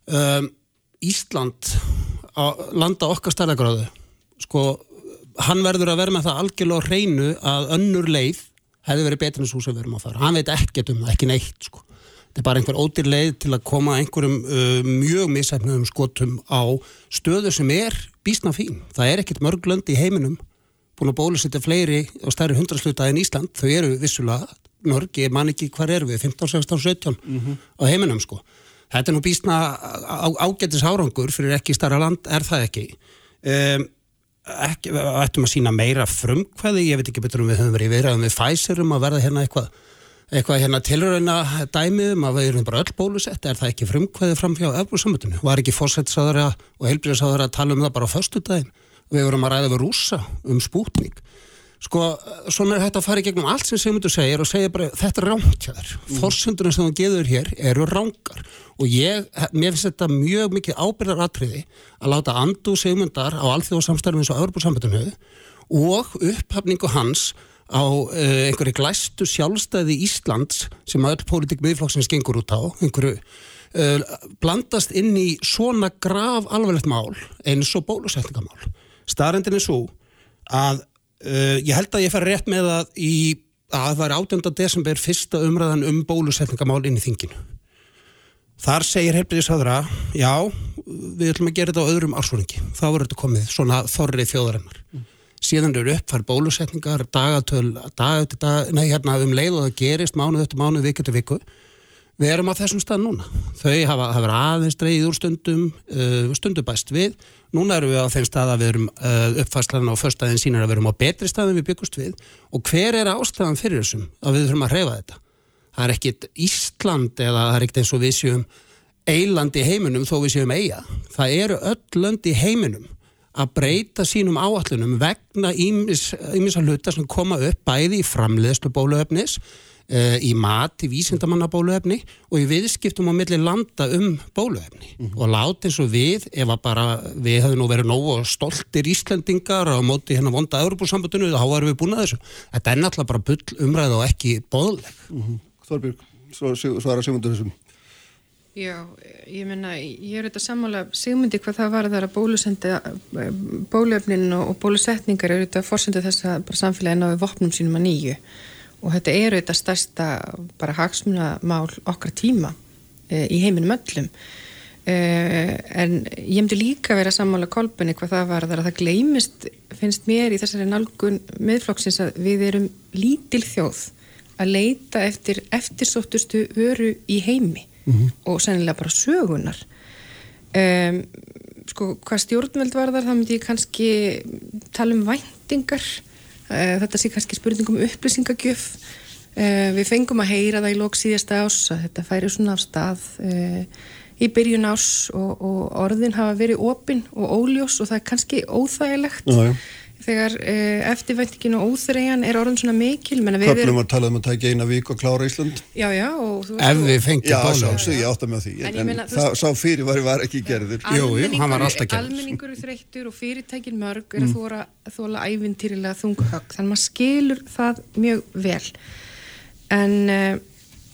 Um, Ísland, landa okkar stærðagráðu, sko, hann verður að vera með það algjörlega hreinu að önnur leið hefði verið betur en svo sem við erum að fara. Hann veit ekkert um það, ekki neitt, sko. Þetta er bara einhver ódýr leið til að koma einhverjum uh, mjög misæfnum skotum á stöðu sem er bísna fín. Það er ekkert mörglönd í heiminum búin að bólusetja fleiri og stærri hundrasluta en Ísland. Þau eru vissulega, Norgi, ég man ekki hvar eru við, 15, 16, 17 mm -hmm. á heiminum sko. Þetta er nú bísna á, ágættis árangur fyrir ekki starra land, er það ekki. Um, ekki ættum að sína meira frumkvæði, ég veit ekki betur um við höfum verið verið við Pfizerum að verða hérna eitthvað eitthvað hérna tilröðina dæmiðum að við erum bara öll bólusett, er það ekki frumkvæðið fram hjá öfbúrsamötunni? Var ekki fórsettisáðara og heilbríðisáðara að tala um það bara á förstu daginn? Við vorum að ræða við rúsa um spútning. Sko, svona er þetta að fara í gegnum allt sem Sigmundur segir og segja bara þetta er þér. Mm. Forsundurinn sem þú geður hér eru rángar og ég, mér finnst þetta mjög mikið ábyrðaratriði að láta andu Sigmundar á alþjóðsamstærfum eins og öfbúrsamötunni og upphafningu hans á uh, einhverju glæstu sjálfstæði Íslands sem öll pólitík miðflokksins gengur út á einhverju uh, blandast inn í svona grav alveglegt mál eins og bólusetningamál starrendin er svo að uh, ég held að ég fær rétt með að í að það er 18. desember fyrsta umræðan um bólusetningamál inn í þinginu. Þar segir Helbriðishaðra já, við ætlum að gera þetta á öðrum ársvöningi þá verður þetta komið svona þorrið þjóðarinnar. Mm síðan eru uppfær bólusetningar dagatöl, dag, dag, nei, hérna, um leið og það gerist mánuð eftir mánuð, viku til viku. Við erum á þessum stað núna. Þau hafa, hafa aðeins dreyið úr stundum uh, stundum bæst við núna erum við á þeim stað að við erum uh, uppfærslan á förstaðin sínir að við erum á betri staðin við byggust við. Og hver er ástæðan fyrir þessum? Að við þurfum að hreyfa þetta? Það er ekkit Ísland eða það er ekkit eins og við séum eiland í heiminum þó við séum eiga það eru öll lönd í heiminum að breyta sínum áallunum vegna ímins að hluta sem koma upp bæði í framleiðslu bóluöfnis, uh, í mat, í vísindamanna bóluöfni og í viðskiptum á milli landa um bóluöfni. Mm -hmm. Og láti eins og við, ef að bara við hefum nú verið nógu stoltir Íslandingar á móti hérna vonda Európusambandinu, þá varum við búin að þessu. Þetta er náttúrulega bara bull umræð og ekki bóðleg. Mm -hmm. Þorbjörg, svara segundur þessum. Já, ég menna, ég er auðvitað sammála sigmundi hvað það var að það er að bólusenda bólöfnin og bólusetningar eru auðvitað fórsöndu þess að samfélagi náðu vopnum sínum að nýju og þetta er auðvitað stærsta bara hagsmunamál okkar tíma e, í heiminum öllum. E, en ég myndi líka vera sammála kolbunni hvað það var að það gleimist, finnst mér í þessari nálgun miðflokksins að við erum lítil þjóð að leita eftir eftirsóttustu vöru í heimi mm -hmm. og sennilega bara sögunar um, sko hvað stjórnveld var þar þá myndi ég kannski tala um væntingar þetta sé kannski spurningum upplýsingagjöf uh, við fengum að heyra það í lóks síðasta ás að þetta færi svona af stað uh, í byrjun ás og, og orðin hafa verið opinn og óljós og það er kannski óþægilegt já, já. Þegar uh, eftirvæntingin og óþreyjan er orðin svona mikil Köflum erum, var talað um að taka eina vík og klára Ísland. já, já, og þú Ef við fengjum Já, bólu. sjálfsög, ég átta á því. En En, meina, það, veist- sá fyrirvari var ekki gerður. Jú, jú, hann var alltaf gerður. almenningur er þreyttur og fyrirtækin mörg er að þóra, þóla ævintýrilega þunguhögg þannig að maður skilur það mjög vel en, uh,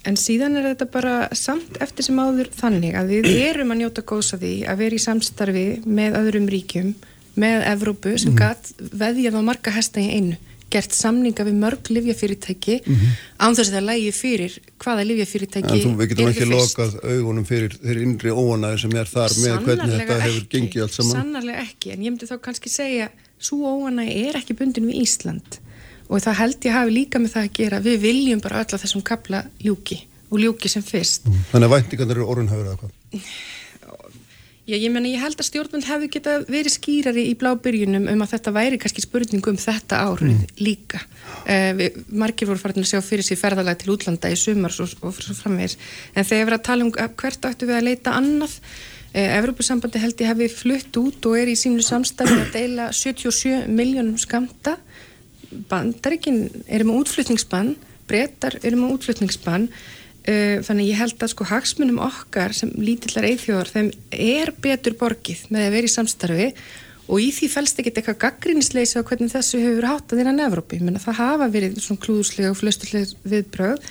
en síðan er þetta bara samt eftir sem áður þannig að við erum að njóta góðs að því að vera í samstarfi með öðrum ríkjum með Evrópu sem mm. gatt veðjað á marga hesta í einu gert samninga við mörg livjafyrirtæki mm -hmm. án þess að það lægi fyrir hvaða livjafyrirtæki En þú, við getum ekki fyrst. lokað augunum fyrir þeirri innri óanæði sem er þar með hvernig þetta hefur gengið allt saman. Sannarlega ekki, en ég myndi þá kannski segja svo óanægi er ekki bundin við Ísland og það held ég hafi líka með það að gera við viljum bara öll að þessum kapla ljúki og ljúki sem fyrst Þannig að væntingarnir eru orðinhafur eða hvað. Já, ég menna ég held að stjórnvöld hefði geta verið skýrari í blábyrjunum um að þetta væri kannski spurning um þetta árið líka. Uh, við, margir voru farin að sjá fyrir sér ferðalega til útlanda í sumar og, og svo framvegis. En þegar ég verið að tala um að hvert ættu við að leita annað? Uh, Evrópusambandi held ég hefði flutt út og er í símlu samstæði að deila 77 miljónum skamta bandaríkin eru með útflutningsbann brettar eru með útflutningsbann þannig ég held að sko hagsmunum okkar sem lítillar eithjóðar þeim er betur borgið með að vera í samstarfi og í því fælst ekki eitthvað gaggrínisleysi á hvernig þessu hefur hátað innan Evrópi, menn að það hafa verið svona klúðuslega og flösturlega viðbröð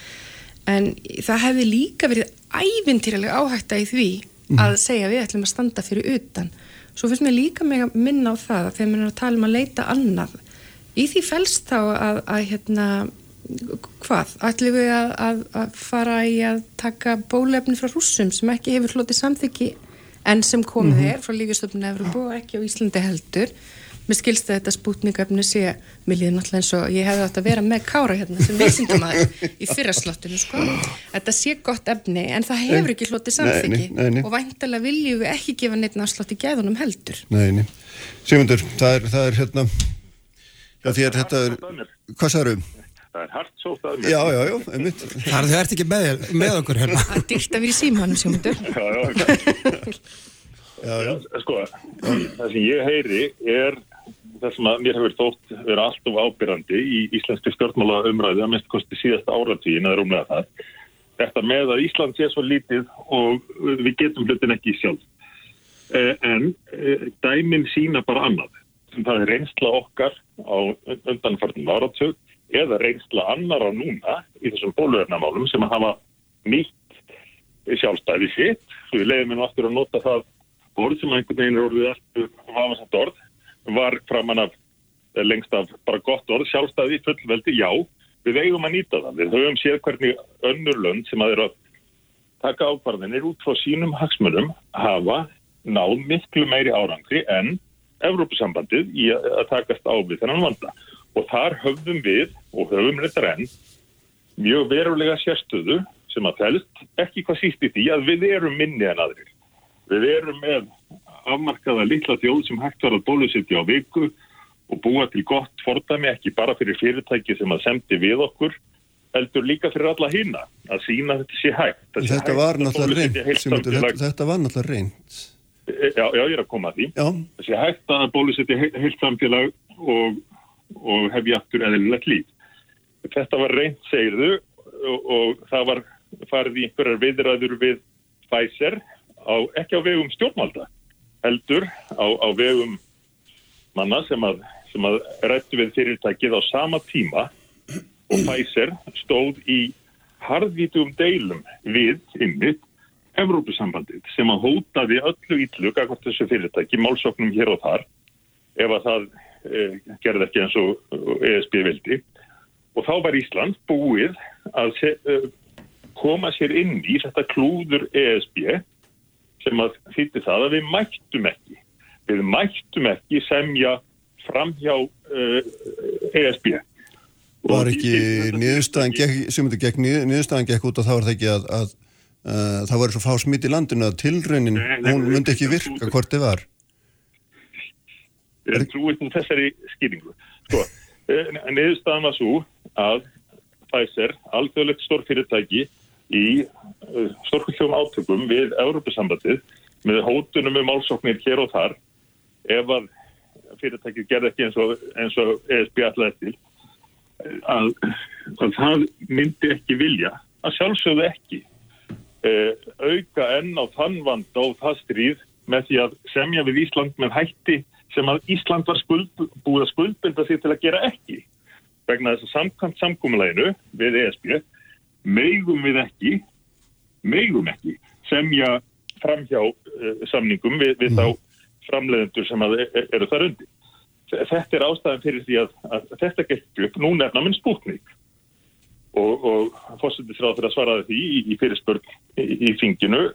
en það hefði líka verið ævintýralega áhætta í því að segja við ætlum að standa fyrir utan. Svo finnst mér líka mig að minna á það að þegar mér er að tala um að leita annað. Í því fælst þá að, að hérna hvað, ætlum við að, að, að fara í að taka bólefni frá rússum sem ekki hefur hlotið samþyggi en sem komið Mhm. er frá lífjastöfnum Evropu og ekki á Íslandi heldur mér skilst að þetta spútningafni sé mér líður náttúrulega eins og ég hefði átt að vera með kára hérna sem vísindamæður í fyrraslottinu sko. þetta sé gott efni en það hefur ekki hlotið samþyggi Nei, nei, nei. og væntalega viljum við ekki gefa neitt náttúrulega í gæðunum heldur Nei, nei. Sigmundur, það er, það er hérna, já því er þetta, er, hvað sagður Það er hart sótt að mér. Já, já, já, einmitt. Þar þau ert ekki með, með okkur hérna. það er dyrkt að vera í símanum sjómundur [LAUGHS] Já, já, Já, já. sko, það sem ég heyri er það sem að mér hefur þótt vera alltof ábyrrandi í íslenski stjórnmála umræðu að mest kosti síðasta áratíðin að rúmlega það. Þetta með að Ísland sé svo lítið og við getum hlutin ekki sjálf. Eh, En eh, dæmin sína bara annað. Það er reynsla okkar á undanfartin áratug eða reynsla annara núna í þessum bóluefnamálum sem að hafa nýtt sjálfstæði sitt. Svo við leiðum nú aftur að nota það orð sem einhvern veginn er orðið alltaf hafa satt orð var framan af lengst af bara gott orð, sjálfstæði, fullveldi, já, við eigum að nýta það. Við höfum séð hvernig önnur lönd sem að eru að taka ákvarðinir út frá sínum hagsmunum hafa náð miklu meiri árangri en Evrópusambandið í að takast á við þennan vanda. Og þar höfum við, og höfum þetta enn, mjög verulega sérstöðu sem að felst ekki hvað síst í því að við erum minni en aðrir. Við erum með afmarkaða litla þjóð sem hægt var að bólusetja á viku og búa til gott fordæmi ekki bara fyrir fyrirtæki sem að semdi við okkur heldur líka fyrir alla hýna að sína þetta sé hægt. Sé Þetta hægt var Sigmundur, samfélag. þetta, þetta var náttúrulega reynd. Já, já, ég er að koma að því. Já, Það sé hægt að bólusetja he- heilt samfélag og, og hefja aftur eðlilegt líf. Þetta var reynd, segirðu, og, og það var farið í einhverjar viðræður við Pfizer, á, ekki á vegum stjórnvalda, heldur á, á vegum manna sem að, sem að rættu við fyrirtækið á sama tíma og Pfizer stóð í harðvítum deilum við innmitt Evrópusambandið sem að hótaði öllu ítlu gagvart þessu fyrirtæki, málsóknum hér og þar ef að það gerði ekki eins og ESB vildi. Og þá var Ísland búið að se, e, koma sér inn í þetta klúður ESB sem að þýtti það að við mættum ekki. Við mættum ekki semja framhjá e, ESB var ekki niðurstaðan gekk, gekk út og þá var það ekki að, að uh, það var svo fá smitt í landinu að tilraunin, hún myndi ekki virka hvort þið var. Ég trúi til þessari skýringu. Sko, [LAUGHS] neðurstaðan var svo að Pfizer, alþjóðlegt stórfyrirtæki í stórfyrirtækum átökum við Európusambandið með hótunum um málsóknir hér og þar ef að fyrirtækið gerði ekki eins og, eins og ESB allar til að, að það myndi ekki vilja að sjálfsögðu ekki uh, auka enn á þann vand og það stríð með því að semja við Ísland með hætti sem að Ísland var skuld, búið að skuldbinda sig til að gera ekki. Vegna þess að samkvæmt samkúmuleginu við ESB meigum við ekki meigum ekki semja framhjá uh, samningum við, við þá framleiðendur sem að, e- eru þar undir. Þetta er ástæðan fyrir því að, að þetta getur upp. Nú nefna minn spúkník og, og fósittisráð fyrir að svaraði því í, í fyrirspörn í, í finginu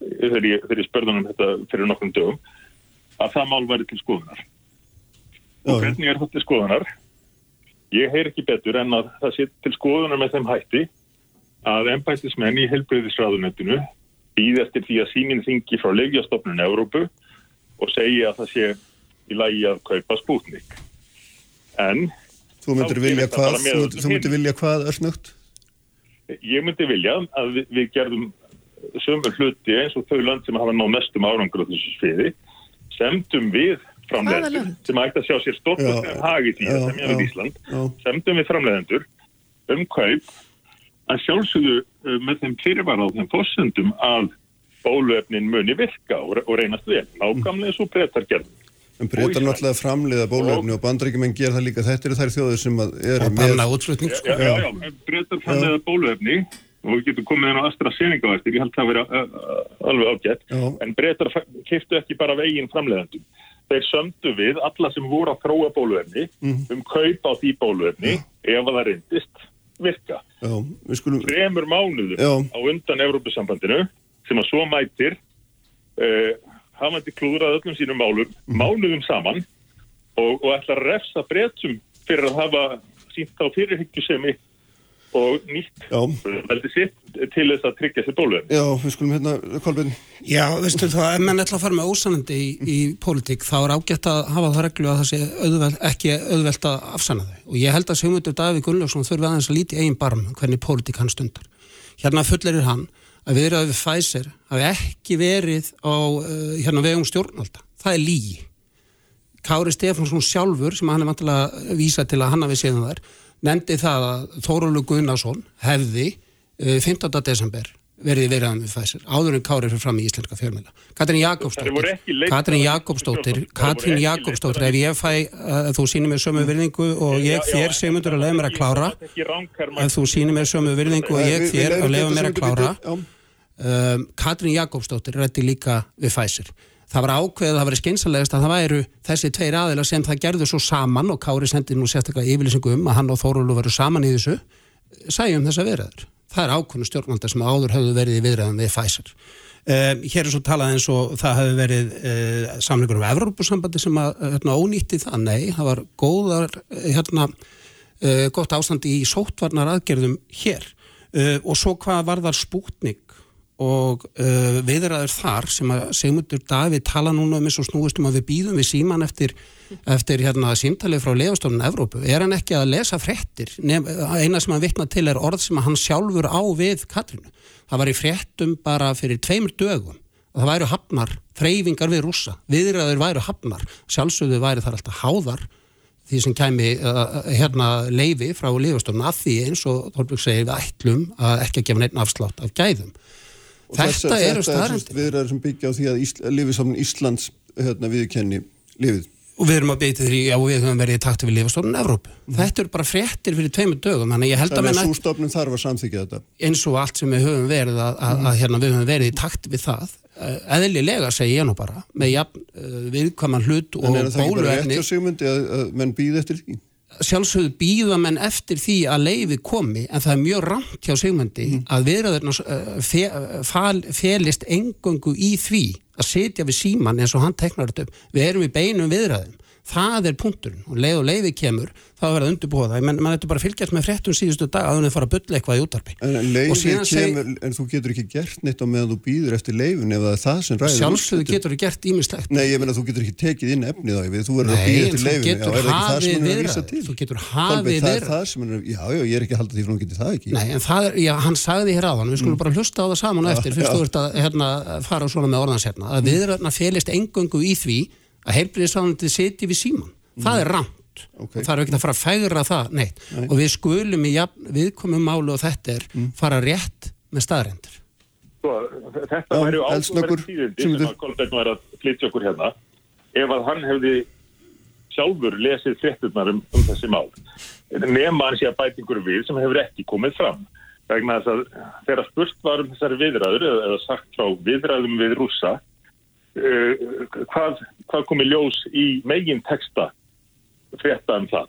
þegar ég, þegar ég spörðunum þetta fyrir nokkrum dögum að það mál væri til skoðunar. Og hvernig er þetta til skoðunar? Ég heyr ekki betur en að það sé til skoðunar með þeim hætti að ennbæstismenn í helbriðisraðunetinu býð eftir því að sínin þingi frá leikjastofnun Európu og segja að það sé í lagi að kaupa spútnik. En Þú myndir vilja það hvað, þú, þú myndir vilja hvað örsnögt? ég myndi vilja að við, við gerðum sömur hluti eins og þau land sem hafa náð mestum árangur á þessu sviði semdum við lönd? sem ætti að sjá sér Já, stórkostlega hagi því að semja við Ísland já. semdum við framleiðendur um kaup að sjálfsögðu uh, með þeim fyrirvara á þeim fórsendum að bóluefnin muni virka og, og reynast vel nákvæmlega svo breytar gerðum En breytar náttúrulega framleiða bólöfni og bandaríkjumenn gera það líka. Þetta eru þær þjóðir sem og banna útflutning Já, sko. já, já, breytar framleiða bóluefni og við getum komið inn á AstraZeneca eftir, ég held það að vera uh, uh, alveg ágætt, Já. en breytar kiftu ekki bara veginn framleiðandum. Þeir sömdu við alla sem voru að þróa bóluefni um kaup á því bóluefni ef að það reyndist virka. Já, skulum, Þremur mánuðum Já. á undan Európusambandinu sem að svo mætir uh, hafandi klúðrað öllum sínum málum, mánuðum saman og, og ætla að refsa breytum fyrir að hafa sínt á fyrirhyggjusemi og nýtt veldi sitt til þess að tryggja sér bóluefni. já, við skulum hérna, Kolbjörn, Já, veistu það, ef menn ætla að fara með ósanandi í, í pólitík, þá er ágætt að hafa það reglu að það sé auðveld, ekki auðvelt að afsanna þau. Og ég held að Sigmundur Davík Gunnlaugsson þurfi aðeins að líti eigin barm um hvernig pólitík hann stundar. Hérna fullerir hann að viðraði við Pfizer hafi ekki verið á uh, hérna vegum stjórnvalda. Það er lígi. Kári Stefánsson sjálfur, sem hann er vantilega að vísa til að hann hafi séð þar, nefndi það að Þórólu Gunnarsson hefði uh, 15. desember verið viðræðum við Pfizer, áður en Kári fyrir fram í íslenska fjölmjöla. Katrín Jakobsdóttir, Katrín Jakobsdóttir, Katrín Jakobsdóttir, ef ég fæ að þú sýnir mér sömu virðingu og ég þér segmundur að leiða mér að klára, ef þú sýnir mér sömu virðingu og ég þér að leiða mér að klára, um, Katrín Jakobsdóttir rætti líka við Pfizer. Það var ákveðið að það væri skynsalegast að það væru þessi tveir aðila sem það gerðu svo saman og Kári sendi nú sérstaklega yfirlýsingu um að hann og Þórólu veru saman í þessu, sæjum þessa viðræður. Það er ákveðinu stjórnvalda sem áður hefðu verið í viðræðum við Pfizer. Um, hér er svo talað eins og það hefði verið uh, samlingur um Evrópusambandi sem að hérna, ónýtti það. Nei, það var góðar, eh, hérna, uh, gott ástand í sóttvarnar aðgerðum hér. Uh, og svo hvað var þar spútning og uh, viðræður þar sem að Sigmundur Davíð tala núna um eins og snúist um að við býðum við síman eftir, eftir hérna símtalið frá Leifastofnun Evrópu. Er hann ekki að lesa fréttir? Nef, eina sem hann vitna til er orð sem hann sjálfur á við Katrínu. Það var í fréttum bara fyrir tveimur dögum það væru hafnar, þreyfingar við rússa, viðræður væru hafnar, sjálfsögðu væri þar alltaf háðar því sem kæmi uh, hérna leifi frá Leifastofnun að því eins og Þorbjörg segir við ætlum að ekki að gefa neitt afslátt af gæðum. Þetta eru þetta er staðarendir. viðræður sem byggja á því að Ísl, Lífisafn Íslands hérna, viðkenni lifið. Og við erum að beita því að við höfum verið í takti við Lífastofnun Evrópu. Þetta eru bara fréttir fyrir tveimur dögum, þannig að að að stofnum þarf að samþykja þetta. eins og allt sem við höfum verið að, að, að hérna, við höfum verið í takti við það. Eh, Eðlilega segi ég nú bara, með jafn, uh, viðkvæman hlut og En er það ekki bara rétt bóluefni. hjá Sigmundi að, að menn býði eftir því? Sjálfsögðu býða menn eftir því að leiði komi en það er mjög ramt hjá Sigmundi að viðræðurna uh, fal, felist engöngu í því að setja við síman eins og hann teknar þetta upp. Við erum í beinum viðræðum það er punkturinn. Og leið og leiði kemur þá er það. Undirbúa það, menn man þetta bara að fylgjast með fréttum síðustu dag að hún er fara að bylla eitthvað í útarpi En kemur, en þú getur ekki gert neitt á meðan þú býður eftir leifin ef það er það sem ræður sjálfsögðu getur það gert ímislegt Nei, ég meina þú getur ekki tekið inn efnið á yfir, þú verður að Nei, býða eftir þú leifin. til? Þú getur hafið er er, já, ég er ekki að halda því frá það ekki. Nei, en það er, já, hann sagði hér áðan, við skulum bara hlusta á það saman og eftir, fyrst þú ert að hérna, fara svona með orðansefna, að viðræðna félist engöngu í því að heilbriðisráðandi seti við síman. Það er rámt Okay. og það er ekki að fara að fægra það neitt Nei. og við skulum í jafn, viðkomum málu og þetta er fara rétt með staðrendur. Sko, þetta eldsnöggur, áhugaverð tíðindi sem að Kolbeinn var að flytja okkur hérna ef að hann hefði sjálfur lesið frétturnar um, um þessi mál nema hann sé að bætingur við sem hefur ekki komið fram vegna þess að þegar spurt var um þessari viðræður eða, eða sagt frá viðræðum við rússa uh, hvað, hvað komi ljós í megin texta frétta um það?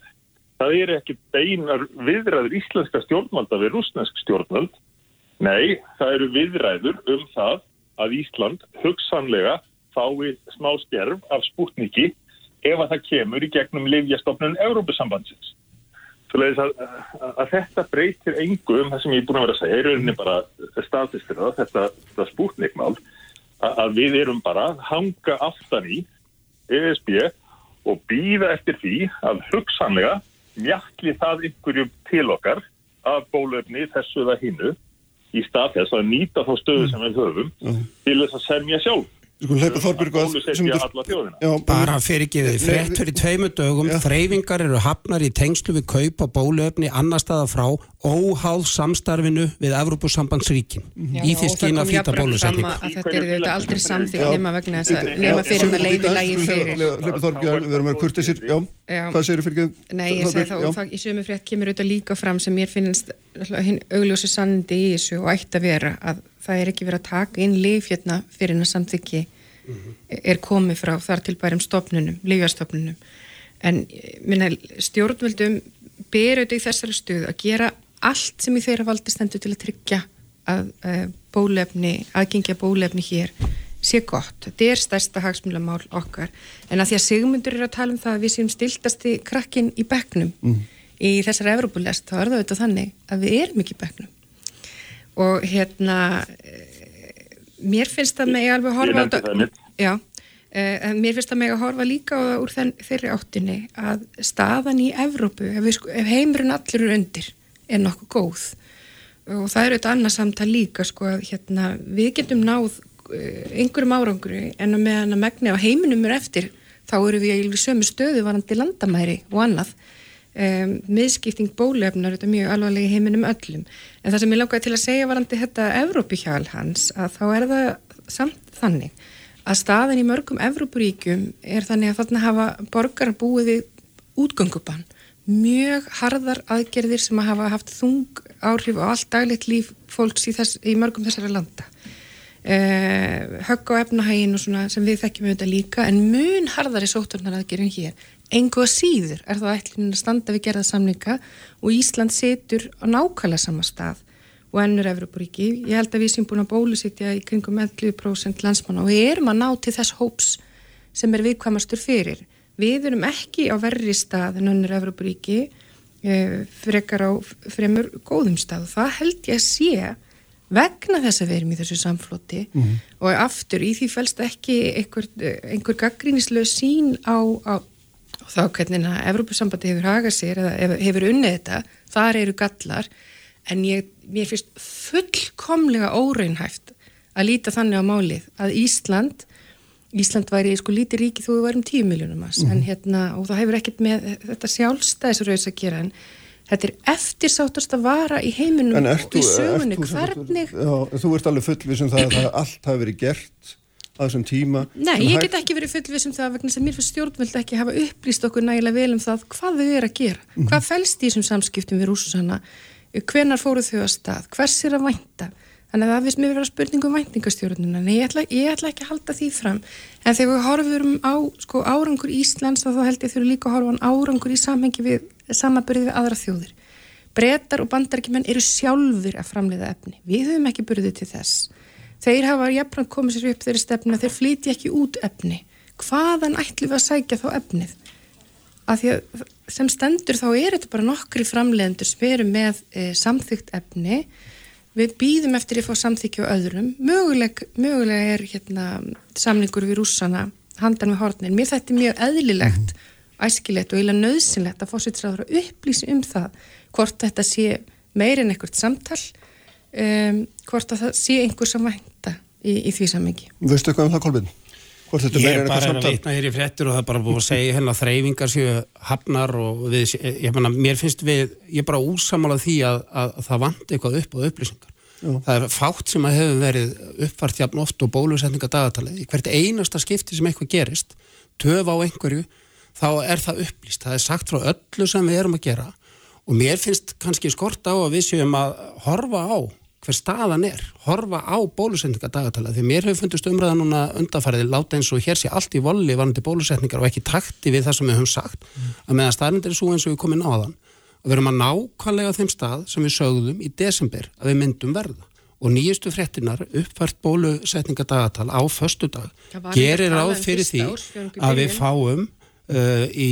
Það er ekki beinar viðræður íslenska stjórnvalda við rúsnesk stjórnvald Nei, það eru viðræður um það að Ísland hugsanlega fái smá stjerf af spútniki ef að það kemur í gegnum livjastofnun Európusambandsins. Að, að, þetta breytir engu um það sem ég er búin að vera að segja, er rauninni bara staðistir það, þetta, þetta spútnikmál, að, við erum bara hanga aftan í ESB og býða eftir því að hugsanlega mjalli það einhverjum til okkar af bólöfni þessu eða hinnu í stað þess að nýta þá stöðu sem við höfum til þess að semja sjálf. Sko hleypa Þorbjörg að bólusetja alla þjóðina. Já, Bara fyrir ekki þið, fréttur í tveimu dögum, Já. þreyfingar eru hafnar í tengslu við kaup og bóluöfni annar staða frá, óháð samstarfinu við Evrópusambandsríkin í því skýna að flýta bólusetning. að þetta er þetta aldrei samþýtt Já. nema vegna þess að nema fyrir með leiði lægi fyrir Hleypa Þorbjörg, við erum að kurtisir, já, Já. hvað segir fyrir ekki? Nei, ég segi þá, í sömu frétt kemur auðvitað líka fram sem mér finnst augljósi sannindi í þessu og ætti að vera að það er ekki verið að taka inn lif hérna fyrir en að samþykki er komið frá þar til bærum stopnunum, lifjastofnunum en minna, stjórnvöldum ber auðvitað í þessari stuð að gera allt sem í þeirra valdi stendur til að tryggja að uh, bólefni, aðgengja bólefni hér sé gott. Þetta er stærsta hagsmulamál okkar. En að því að Sigmundur er að tala um það að við séum stiltasti krakkin í bekknum í þessari Evrópulest, þá er það auðvitað þannig að við erum ekki í bekknum. Og hérna, eh, mér finnst það með ég alveg Ég horfa mitt. Já, eh, en mér finnst það með að horfa líka úr þenn, þeirri áttinni að staðan í Evrópu, ef, sko- ef heimurinn allur er undir, er nokkuð góð og það er auðvitað annað samtal líka sko að hérna, við getum náð uh, einhverjum árangri en að meðan að megni á heiminum er eftir þá eru við í sömu stöðu varandi landamæri og annað um, miðskipting bólefnar þetta er mjög alvarlega heiminum öllum. En það sem ég langaði til að segja varandi þetta Evrópihjál hans að þá er það samt þannig að staðin í mörgum Evrópuríkjum er þannig að þarna hafa borgar búið við útgöngubann. Mjög harðar aðgerðir sem að hafa haft þung áhrif á allt daglegt líf fólks í, þess, í mörgum þessara landa uh, högg á efnahægin og svona sem við þekkjum auðvitað líka en mun harðari sótturnar aðgerðin hér engu að síður er það ætlun að standa við gerða samninga og Ísland setur á nákvæmlega sama stað og ennur Evroparíki. Ég held að við sem búin að bólusitja í kringum 11% landsmanna og við erum að ná til þess hóps sem er viðkvamastur fyrir. Við erum ekki á verri stað en önnur Evroparíki uh, frekar á fremur góðum stað það held ég að sé vegna þess að við erum í þessu samfloti og aftur í því fælst ekki einhver, einhver gaggrínislega sín á, á á þá hvernig að Evrópusambandi hefur hagað sér eða hefur- unnið þetta, þar eru gallar. En ég, mér finnst fullkomlega óraunhæft að líta þannig á málið að Ísland Ísland væri sko lítið ríki þú við værum 10 miljónum mm en hérna, og það hefur ekkert með þetta sjálfstæðisraus að gera en þetta er eftirsáttast að vara í heiminum En og í sögunni, ert þú, hvernig já, þú ert alveg fullvis um það að það [CLEARS THROAT] allt hafi verið gert á þessum tíma. Nei, sem ég hægt- get ekki verið fullviss um það vegna sem mér fyrir stjórnvöld ekki hafa upplýst okkur nægilega vel um það hvað þau eru að gera, Mhm. hvað fælst í þessum samskiptum við rússana, hvenar fóru þau að stað, hvers er að vænta? Þannig að það finnst mér vera spurning um væntingastjórnuna en ég ætla, ég ætla ekki að halda því fram. En þegar við horfum á sko, árangur Íslands þá held ég þurfu líka að horfa á árangur í samhengi við samaburði við aðra þjóðir Bretar og bandarækjumenn eru sjálfur að framleiða efni. Við höfum ekki burðið til þess. Þeir hafa jafnfram komið sér upp þeirri stefnu að þeir flyti ekki út efni. Hvaðan ætlum við að sækja þá efnið? Af því að sem stendur þá er þetta bara nokkri framleiðendur sem eru með e, samþygt efni. Við býðum eftir að fá samþykju á öðrum. Möguleg, mögulega er hérna, samningur við rússana handan við hornin. Mér þetta er mjög eðlilegt, æskilegt og eiginlega nöðsynlegt að fósitsræður að upplýsi um það hvort þetta sé meir en ekkert samtal, um, hvort að það sé einhver sem vænta í, í því samengi. Veistu eitthvað um það, Kolbjörn? hvort þetta Ég meira er en bara eitthvað að samtal vitna hér í fréttur og það er bara búið að segja hérna þreyfingar séu hafnar og við, ég meina, mér finnst við, ég er bara úsamálað því að, að, að það vant eitthvað upp á upplýsingar. Það er fátt sem að hefur verið uppfært jafn oft og bólusetninga dagatalið. Í hvert einasta skipti sem eitthvað gerist, töf á einhverju, þá er það upplýst. Það er sagt frá öllu sem við erum að gera og mér finnst kannski skort á að við séum að horfa á hver staðan er, horfa á bólusetninga dagatalið, því mér hefur fundist umræða núna undanfærið láta eins og hér sé allt í volli varandi bólusetningar og ekki takti við það sem við höfum sagt, að meðan staðnind er svo eins og við komum náðan og við erum að nákvæmlega á þeim stað sem við sögðum í desember að við myndum verða og nýjustu fréttinar uppfært bólusetninga dagatal á förstu dag gerir ráð um fyrir því að við fáum uh, í,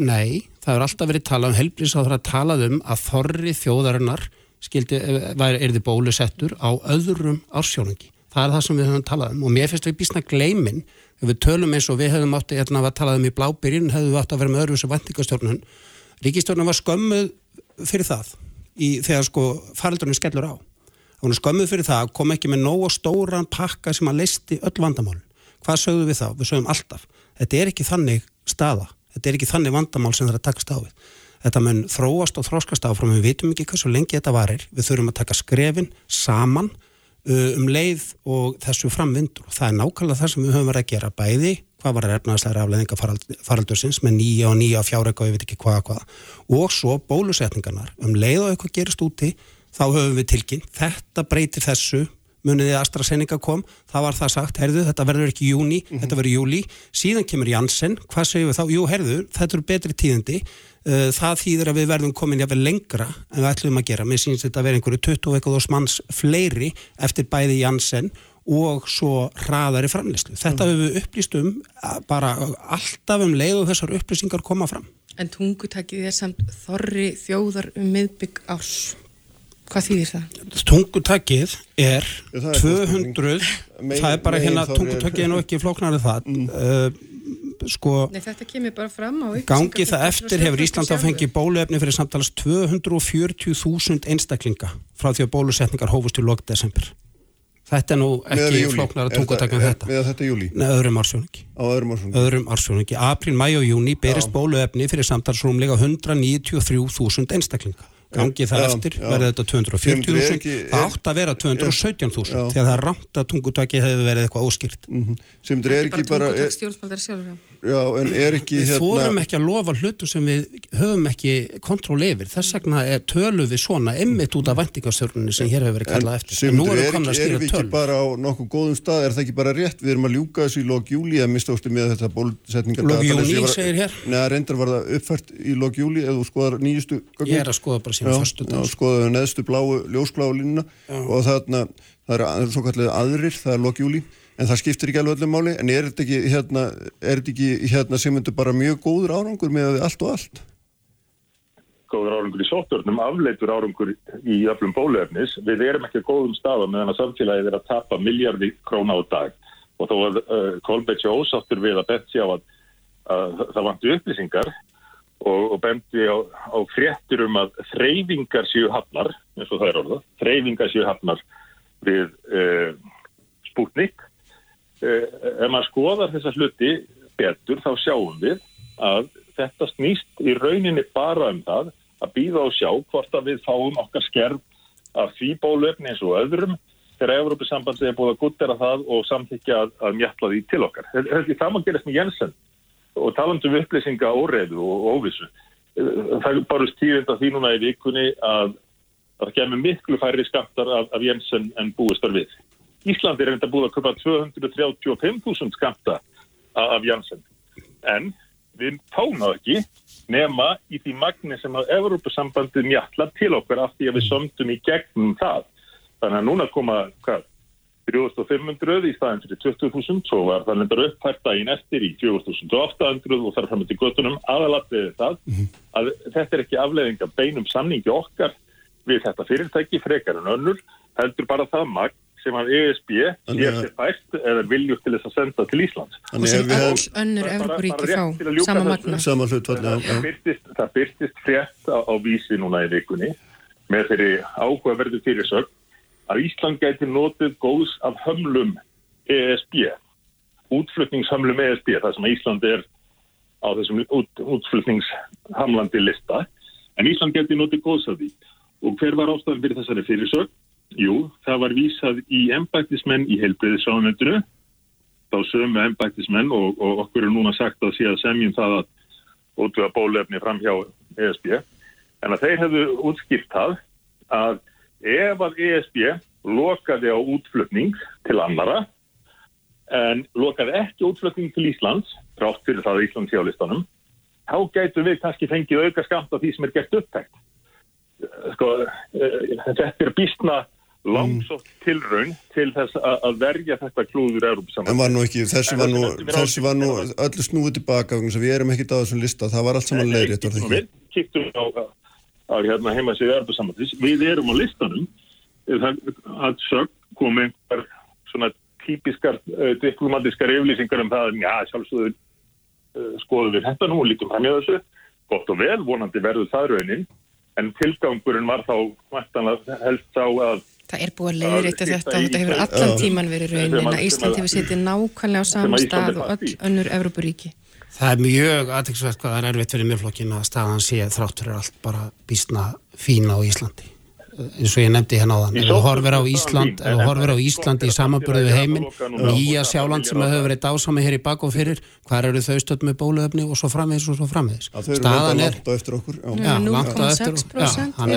nei, það er alltaf verið talað um helbrís að það að talað um að þorri þjóðarinnar skildi, er þið bólusettur á öðrum ársjónungi. Það er það sem við höfum talað um og mér finnst við bísna gleimin ef við tölum eins og við hefum átti hérna að talað um í blábyrjun, hefum við átti að vera með öðru sem vendingastjórnun. Ríkistjórnun var skömmuð fyrir það í, þegar sko faraldurinn skellur á. Hún er skömmuð fyrir það að kom ekki með nógu stóran pakka sem að leisti öll vandamál. Hvað sögðum við þá? Við sögðum alltaf. Þetta er ekki þannig staða. Þetta er ekki þannig vandamál sem það er að takast á við. Þetta mun þróast og þróskast áfram. Við vitum ekki hversu lengi þetta varir. Við þurfum að taka skrefin saman uh, um leið og þessu framvindur. Og það er nákvæmlega það sem við höfum verið að gera bæði hvað var efnaðslega afleðinga faraldursins með nýja og nýja fjárreika og ég veit ekki hvað hvað og svo bólusetningarnar um leið og eitthvað gerist úti þá höfum við tilkynnt, þetta breytir þessu muniði AstraZeneca kom það var það sagt, herðu, þetta verður ekki júni þetta verður júli, síðan kemur Janssen hvað segjum við þá, jú, herðu, þetta eru betri tíðindi Uh, það þýðir að við verðum komin jáfnvel lengra en við ætlum að gera, mér sýnst þetta að vera einhverju 20 eitthvað manns fleiri eftir bæði Janssen og svo hraðari framleyslu. Þetta Mm. hefur við upplýst um að bara alltaf um leið og þessar upplýsingar koma fram. En tungutakið er samt þorri þjóðar um miðbygg árs. Hvað þýðir það? Tungutakið er er 200, Megin- það er bara hérna, tungutakið er nú ekki flóknarið það, uh, sko, Nei, þetta kemur bara fram á gangi það eftir hefur Ísland að fengi bóluefni fyrir samtalast 240.000 einstaklinga frá því að bólusetningar hófust í lok desember. Þetta er nú ekki júlí. flóknar að Er tungutak það- með er- þetta. miðað þetta í júlí? Nei, öðrum ársjóningi. á öðrum ársum Öðrum ársjóningi. Apríl, mæ og júni berist bóluefni fyrir samtalsrúmlega 193.000 einstaklinga. Gangi það Já, eftir verði þetta 240.000. Er ekki- Það átt að vera 217.000 Já. þegar það rámt að tungutaki hefur verið eitthvað óskýrt. sem er ekki bara Er, já, en er ekki Við hérna ekki að lofa hlutu sem við höfum ekki kontról yfir. Þess vegna er, tölum við svona emmitt út af væntingarstjórnunni sem hér hefur verið kallað eftir. En nú erum er, við komin að ekki, erum skýra við ekki bara á nokkuð góðum stað, er það ekki bara rétt, við erum að ljúka þessu í lok júli að mista ástu með þetta bólusetningar Lok júní, segir hér. Nei, reyndar var það uppfært í lok júli eða þú skoðar nýjustu gögnin. Ég er að skoða bara en það skiptir ekki alveg öllum máli en er þetta ekki hérna, er þetta ekki hérna sem myndur bara mjög góður árangur með allt og allt? góður árangur í sóttörnum, afleitur árangur í öflum bóluefnis. Við erum ekki góðum staða meðan að samfélagið er að tapa miljardi króna á dag og þó að uh, Kolbætt sé ósáttur við að bent sé á að, að það vantu upplýsingar og, og bendi á, á fréttir um að þreyfingar séu hafnar, eins og það er orða, þreyfingar séu hafnar við uh, Sputnik. Uh, ef maður skoðar þessa hluti betur þá sjáum við að þetta snýst í rauninni bara um það að býða og sjá hvort að við fáum okkar skerf af því bólöfni eins og öðrum þegar Európa-sambandið er búið að guttera það og samþykja að, að mjalla því til okkar. Þetta er það maður gerast með Jensen og talandu um upplýsinga óreiðu og óvissu. Það er bara stíðind að því núna í vikunni að það kemur miklu færri skattar af, af Jensen en búistar við. Íslandi er enda búið að köpa 235.000 skatta af Jensen. En við fáum það ekki nema í því magni sem að Evrópusambandið mjallar til okkar af því að við sömdum í gegnum það. Þannig að núna koma, hvað, 3500 í staðin fyrir 20.000, svo var það lendar upphært daginn eftir í 4800 og þar fram til göttunum aðalatriði það að þetta er ekki afleðing af beinum samningi okkar við þetta fyrirtæki frekar en önnur, heldur bara það magn sem að ESB Þannig sér fært eða viljur til þess að senda til Íslands. Og Þannig sem öll önnur að fá, sama magna. Það byrtist, frétt á, á vísi núna í vikunni með þeirri áhugaverðu fyrirsögn að Ísland gæti notið góðs af hömlum ESB útflutningshamlum ESB, það sem Ísland er á þessum út, útflutningshamlandi lista, en Ísland geti notið góðs af því. Og hver var ástæðan fyrir þessari fyrirsögn? Jú, það var vísað í embættismenn í heilbreyðissáðanöndinu, þá sömu embættismenn og, og okkur er núna sagt að síðan semjum það að útvöða bólefni fram hjá ESB, en að þeir hefðu útskipt það að ef að ESB lokaði á útflutning til annara, en lokaði ekki útflutning til Íslands, rátt fyrir það Íslands hjálistanum, þá gætu við kannski fengið auka skamt af því sem er gert upptækt. Sko, þetta er býstna langsótt tilraun til þess að verja þetta klúður Európa-samvæg. En var nú ekki, þessi var nú, þessi var nú öllu snúið tilbaka, við erum ekkit á þessum lista, það var allt saman ekki? Við kýttum á, á hérna heima sig Európa-samvæg, við erum á listanum, það að sög komi einhver svona típiskar uh, diplomatískar yflýsingar um það, já, sjálfsögur uh, skoðum við þetta nú og lítum fram í þessu, gott og vel, vonandi verður það raunin, en tilgangurinn var þá helst á að Það er búið að leiðrita þetta og þetta hefur allan tíman verið raunin að Ísland hefur setið nákvæmlega á saman stað og öll önnur Evrópuríki. Það er mjög aðtæksvægt hvað það er erfitt fyrir miðflokkin að staðan sé þráttur er allt bara býstna fína á Íslandi. Eins og ég nefndi hérna á þann ef þú horfir á Ísland ef þú horfir á Ísland í samanbörðu við heiminn nýja sjáland sem hefur verið dásami hér í bak og fyrir hvar eru þau stöld með bóluöfni og svo framvegis og svo framvegis? Staðan er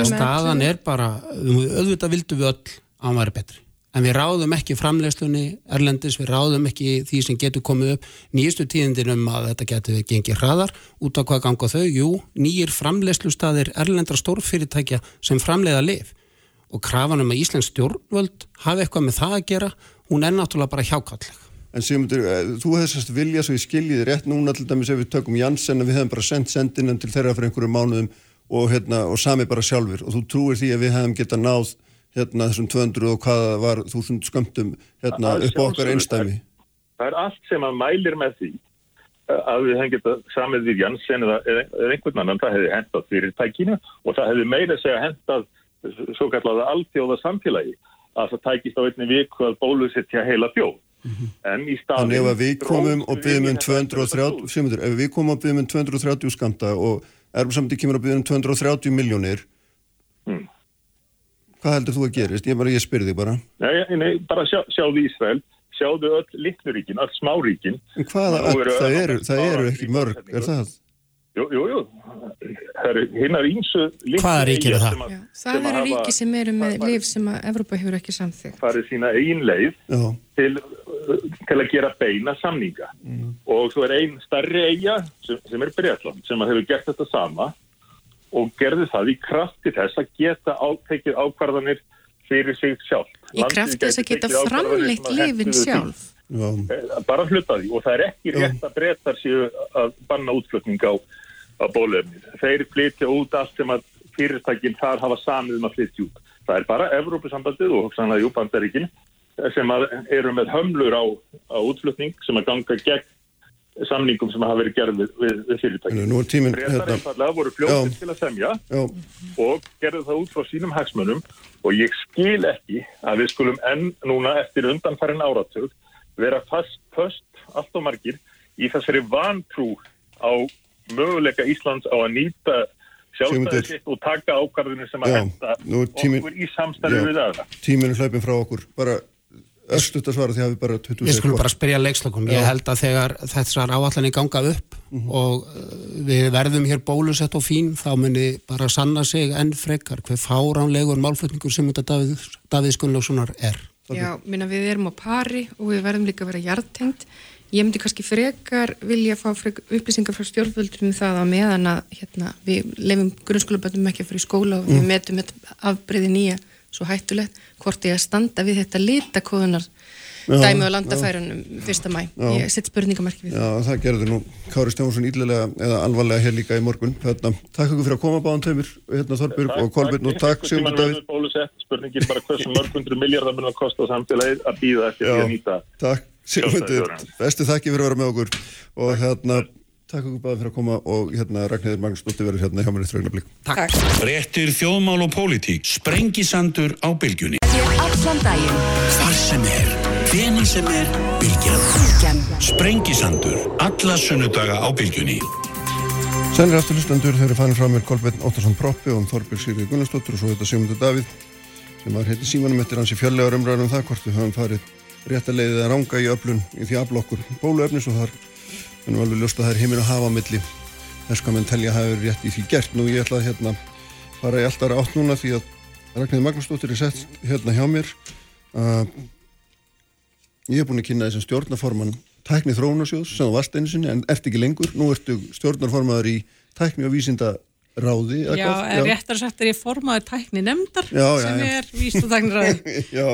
staðan er bara auðvitað vildu við öll að hann væri betri en við ráðum ekki framlegslunni erlendis, við ráðum ekki því sem getur komið upp. Nýjastu tíðindin um að þetta getur gengið hraðar út á hvað ganga þau, jú, nýjir framlegslustaðir erlendra stórfyrirtækja sem framleiða lif og krafan um að Íslands stjórnvöld hafi eitthvað með það að gera, hún er náttúrulega bara hjákalleg. En Sigmundur, þú hefði sérst vilja svo ég skiljiði rétt núna til dæmis ef við tökum Janssen að við hefðum bara sendt sendinum til þeirra fyrir einhverju mánuðum og, hérna, og sami bara sjálfur og þú trúir því að við hefðum geta náð hérna þessum 200 og hvaða var þúsund skömmtum hérna upp á okkar einstæmi. Það er allt sem að mælir með því að við getað samið við Janssen eða, eða einhvern annan, það hefði hendað fyrirtækinu og það hefði meira segja hendað svo kallega alltjóða samfélagi að það tækist á einni viku að bólusetja heila bjóð. Mm -hmm. En í staðin... Þannig ef við komum og byggjum um 230, semundur, ef við komum og byggjum um 230 skamta og erum samt í kemur og byggjum um 230 miljónir, mm. Hvað heldur þú að gerist? Ég, ég spyrði þig bara. Nei, nei bara sjá, sjáðu Ísrael, sjáðu öll litnuríkin, öll smáríkin. En hvaða, það, eru, það, eru, það eru ekki mörg, er það? Jú, jú, jú. Það eru hinnar ímsu... Hvaða ríkir er það? Já, það eru ríki sem eru með liv sem að Evrópa hefur ekki samþygt. Það eru sína einn leið til, til að gera beina samninga. Mm. Og svo er einn starri eiga sem, sem er Breitland sem hefur gert þetta sama og gerði það í krafti þess að geta átekið ákvarðanir fyrir sig sjálf. Í krafti þess að geta framleitt lifin sjálf? Já. Bara hlutaði og það er ekki rétt að breytar séu að banna útflutning á á bólefnið. Þeir flytja út allt sem að fyrirtækinn þar hafa samið um að flytja út. Það er bara Evrópusambandið og hugsanlega Júbandaríkin sem eru með hömlur á, á útflutning sem að ganga gegn samningum sem hafa verið gerð við, við, við fyrirtækinn. Nú er tíminn... Réttar hérna- einfallega voru fljóðið til að semja Já. og gerðu það út frá sínum hagsmönum og ég skil ekki að við skulum enn núna eftir undanfærin áratug vera fast, fast allt og margir í þessari vantrú á möguleika Íslands á að nýta sjálfstæðið sitt og taka ákvarðinu sem að henda okkur í samstæðu við aðra. Tíminu hlaupin frá okkur, bara östut að svara því að við bara 20 Ég skulum bara spyrja leikslökum, ég held að þegar þessar áallanir ganga upp mm -hmm. og uh, við verðum hér bólusett og fín, þá muni bara sanna sig enn frekar hver fáránlegur málflutningur sem þetta Davíð, Davíð Gunnlaugssonar er. Já, minna við erum á pari og við verðum líka að vera hjartengt Ég myndi kannski frekar vilja fá frek, upplýsingar frá stjórnvöldur um það að meðan að hérna, við lefum grunnskólaböndum ekki að fyrir skóla og mm. við metum afbreyði nýja svo hættulegt hvort ég að standa við þetta litakóðunar dæmi á landafærunum fyrsta mæ. Ég sett spurningamarki við. Já, það gerður nú Kári Stjónsson íllega eða alvarlega hér líka í morgun. Hérna, takk okkur fyrir að koma báðan tömur, hérna Þorbjörg og Kolbjörn og takk Sigmundur Davíð. Spurningin bara hversu mörgundur miljardar mun að kosta samfélagið að býða eftir því að nýta Sigmundur, bestu þakki fyrir að vera með okkur og hérna takk ykkur báða fyrir að koma og hérna Ragnhildur Magnúsdóttir verður hérna hjá mér eftir augnablik. Takk. Fréttir þjóðmál og pólitík Sprengisandur á bylgjunni. Hvar sem er, hvenær sem er Bylgjan Bylgjan. Sprengisandur, alla sunnudaga á bylgjunni Sennir aftur hlustandur þegar fannin frá mér Kolbjörn Óttarsson Proppi og Þorbjörg Sigri Gunnarsdóttir og svo þetta Sigmundur Davíð sem var heiti símanum eftir hans í fjöllega umræðum það hvort við höfum farið rétt að leiðið að ranga í öflun í því aflokkur bóluefnis og þar munum alveg ljóst að það er heiminn að hafa á milli. Þess hvað menn telja að hafa verið rétt í því gert. Nú ég ætla að hérna fara í alltaf átt núna því að Ragnhildur Magnúsdóttir er sett hérna hjá mér. Uh, ég er búin að kynna þessum stjórnaforman tækni þróunarsjóðs sem þú varst einu sinni en ert ekki lengur, nú ertu stjórnarformaður í tækni og vísinda ráði Já, en réttar sagt er ég formaður tækni nefndar Já, já, sem er víst og tækni ráði [LAUGHS] Já,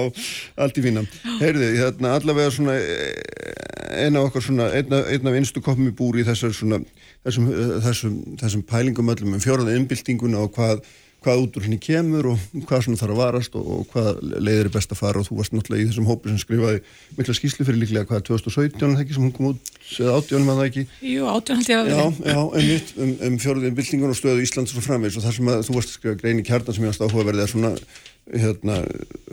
allt í fína. Heyrði, hérna, allavega svona eh, eina okkar svona, eina, eina af einstu koppum í búri í þessar svona þessum, eh, þessum, þessum pælingum öllum um fjóraða innbyltinguna og hvað hvað út úr henni kemur og hvað svona þarf að varast og, og hvað leiðir er best að fara. Og þú varst náttúrulega í þessum hópi sem skrifaði mikla skýslu fyrir líklega hvað 2017 er það ekki sem hún kom út eða 18 með það ekki? Jú, átjón held ég að Já, vera já, einmitt um, um fjóruðin byltingun og stöðu Íslands og framvegs og það sem að þú varst að skrifa grein í kjarnan sem ég varst áhugaverðið er svona hérna,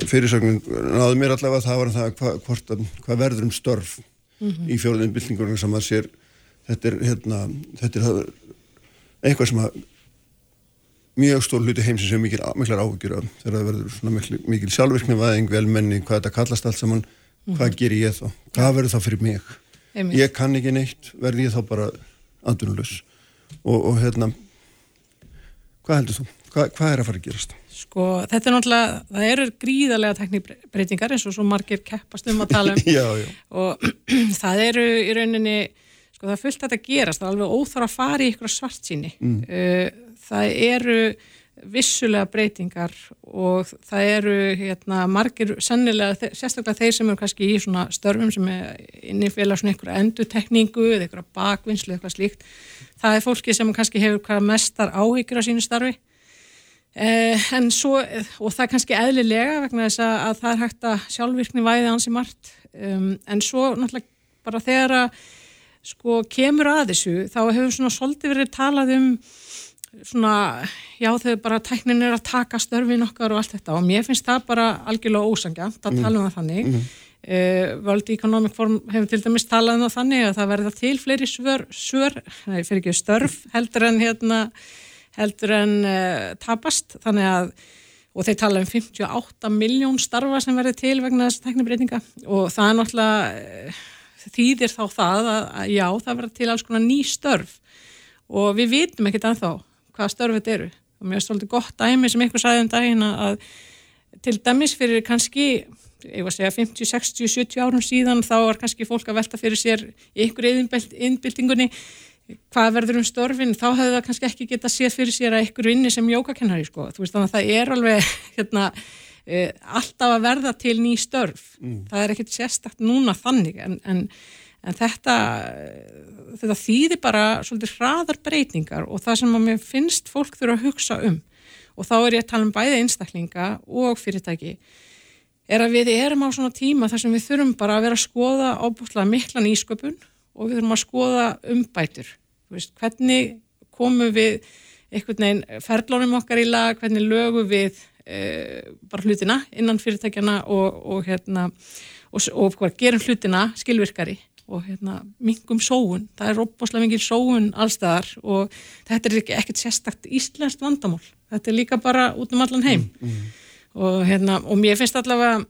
fyrirsögnin náðu mér allavega það var það hva, hvort, að- hvað verður um störf Mhm. í fjóruðin mjög stór hluti heimsins sem mikil, miklar áhugjur af þegar það verður svona mikil, mikil sjálfvirkni væðing, velmenni, hvað þetta kallast allt saman hvað Mhm. ger ég þá, hvað verður það fyrir mig Einmitt. ég kann ekki neitt verði ég þá bara andunulus og, og hérna hvað heldur þú, hvað, hvað er að fara að gerast Sko, þetta er náttúrulega, það eru gríðarlega tekníbreytingar eins og svo margir keppast um að tala um [LAUGHS] já, já, og [CLEARS THROAT] það eru í rauninni, sko það er fullt þetta að gerast, það er alveg óþar að fara í ykkur svart síni. Mm. Það eru vissulega breytingar og það eru hérna margir sennilega, sérstaklega þeir sem eru kannski í svona störfum sem er innifélag svona einhverja endutekningu eða einhverja bakvinnslu eða eitthvað slíkt. Það er fólki sem kannski hefur mestar áhyggjur á sínu starfi. Eh, en svo, og það er kannski eðlilega vegna þess að, að það er hægt að sjálfvirkni væði ansi margt um, en svo náttúrulega bara þegar að sko kemur að þessu þá hefur svona svolítið verið talað um svona, já þau bara tæknin er að taka störfin okkar og allt þetta. Og mér finnst það bara algjörlega ósangjant að tala um það þannig. Mm. World Economic Forum hefur til dæmis talað um það þannig að það verða til fleiri svör, svör nei, fyrir ekki störf heldur en hérna heldur en uh, tapast. Þannig að og þeir tala um 58 miljón starfa sem verður til vegna þess teknibreitinga og það er náttúrulega uh, þýðir þá það að, að já, það verður til alls konar ný störf. Og við vitum ekkert ennþá hvaða störf þetta eru. Og mér er svolítið gott dæmi sem einhver sagði um daginn að til dæmis fyrir kannski ég var að segja 50, 60, 70 árum síðan þá var kannski fólk að velta fyrir sér einhverju innbyltingunni hvað verður um störfin, þá hefur það kannski ekki geta séð fyrir sér að ykkur vinni sem jókakennari sko, þú veist þannig að það er alveg [LAUGHS] hérna, uh, alltaf að verða til ný störf, það er ekkit sérstakt núna þannig en, en, en þetta, þetta þýðir bara svolítið hraðar breytingar og það sem að mér finnst fólk þurfa að hugsa um og þá er ég að tala um bæði einstaklinga og fyrirtæki er að við erum á svona tíma þar sem við þurfum bara að vera að skoða ábúslega mikla nýsköpun og við þurfum að skoða umbætur. Veist, hvernig komum við einhvern veginn ferlónum okkar í lag, hvernig lögum við e, bara hlutina innan fyrirtækjana og, og, hérna, og, og gerum hlutina skilvirkari og hérna, mingum sóun. Það er opbáslega mingil sóun allstaðar og þetta er ekki, ekkert sérstakt íslenskt vandamál. Þetta er líka bara út um allan heim. Mm, mm. Og, hérna, og mér finnst allavega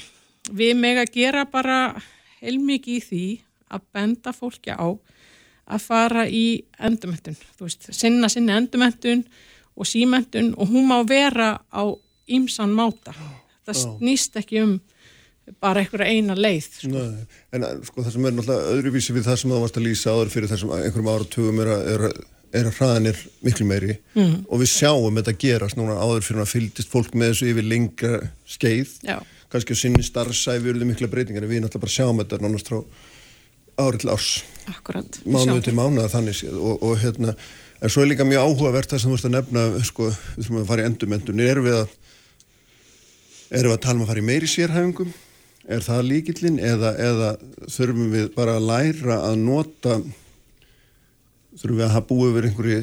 [CLEARS THROAT] við meg að gera bara heilmikið í því að benda fólki á að fara í endumöntun, þú veist, sinna sinni endumöntun og símöntun og hún má vera á ímsan máta. Það snýst ekki um bara einhverja eina leið. Sko. Nei, en sko það sem er náttúrulega öðruvísi við það sem það varst að lýsa áður fyrir þessum einhverjum áratugum er að, er að, er að hraðanir miklu meiri mm. og við sjáum þetta gerast núna áður fyrir að fylgist fólk með þessu yfir lengra skeið, Já. kannski á sinni starfsæfi eruðu mikla breytingar en við náttúrulega bara sjáum þetta nánast frá árið til árs Akkurat. mánuðu til mánuða þannig séð og, og hérna, en svo er líka mjög áhugavert það sem þú veist að nefna, sko, við þurfum að fara í endurmendun, erum við að erum við að er það líkillin eða, eða þurfum við bara að læra að nota þurfum við að hafa búið verið einhverju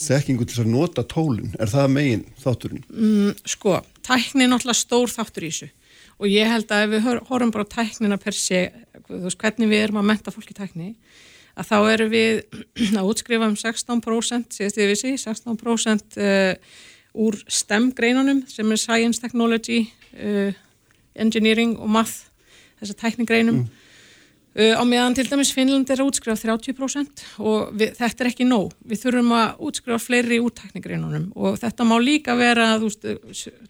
þekkingu til að nota tólinn, er það megin þátturinn? Mm, sko, tækni er náttúrulega stór þáttur í þessu og ég held að ef við horfum bara tæknina per sé, þú veist, hvernig við erum að menta fólki tækni, að þá eru við [CLEARS THROAT] að útskrifa um 16% síðast ég vissi, 16% uh, úr STEM greinunum sem er Science, Technology uh, Engineering og Math þessar tækningreinum mm. Uh, á meðan til dæmis Finnland er að útskrifa 30% og við, þetta er ekki nóg. Við þurfum að útskrifa fleiri úr teknigreinunum og þetta má líka vera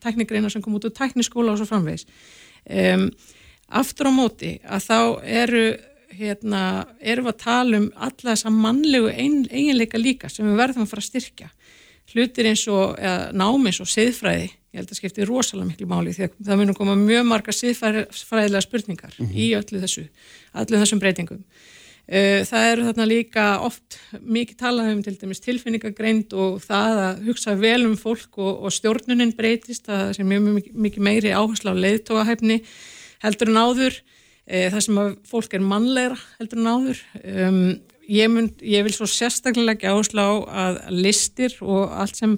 teknigreina sem kom út úr tekniskóla og svo framvegs. Um, aftur á móti að þá eru hérna, erum við að tala um alla þessa mannlegu ein, eiginleika líka sem við verðum að fara að styrkja. Hlutir eins og námis og siðfræði ég held að skipti rosalega miklu máli því að það munum koma mjög marga siðfræðilega spurningar mm -hmm. í öllu þessu öllu þessum breytingum. Uh, það eru þarna líka oft mikið talað um til dæmis tilfinningagreind og það að hugsa vel um fólk og, og stjórnunin breytist það sem mjög mikið, mikið meiri áherslu á leiðtóahæfni heldur en áður. Uh, það sem að fólk er mannlegra heldur en áður. Um, ég, mun, ég vil svo sérstaklega ekki áherslu á að listir og allt sem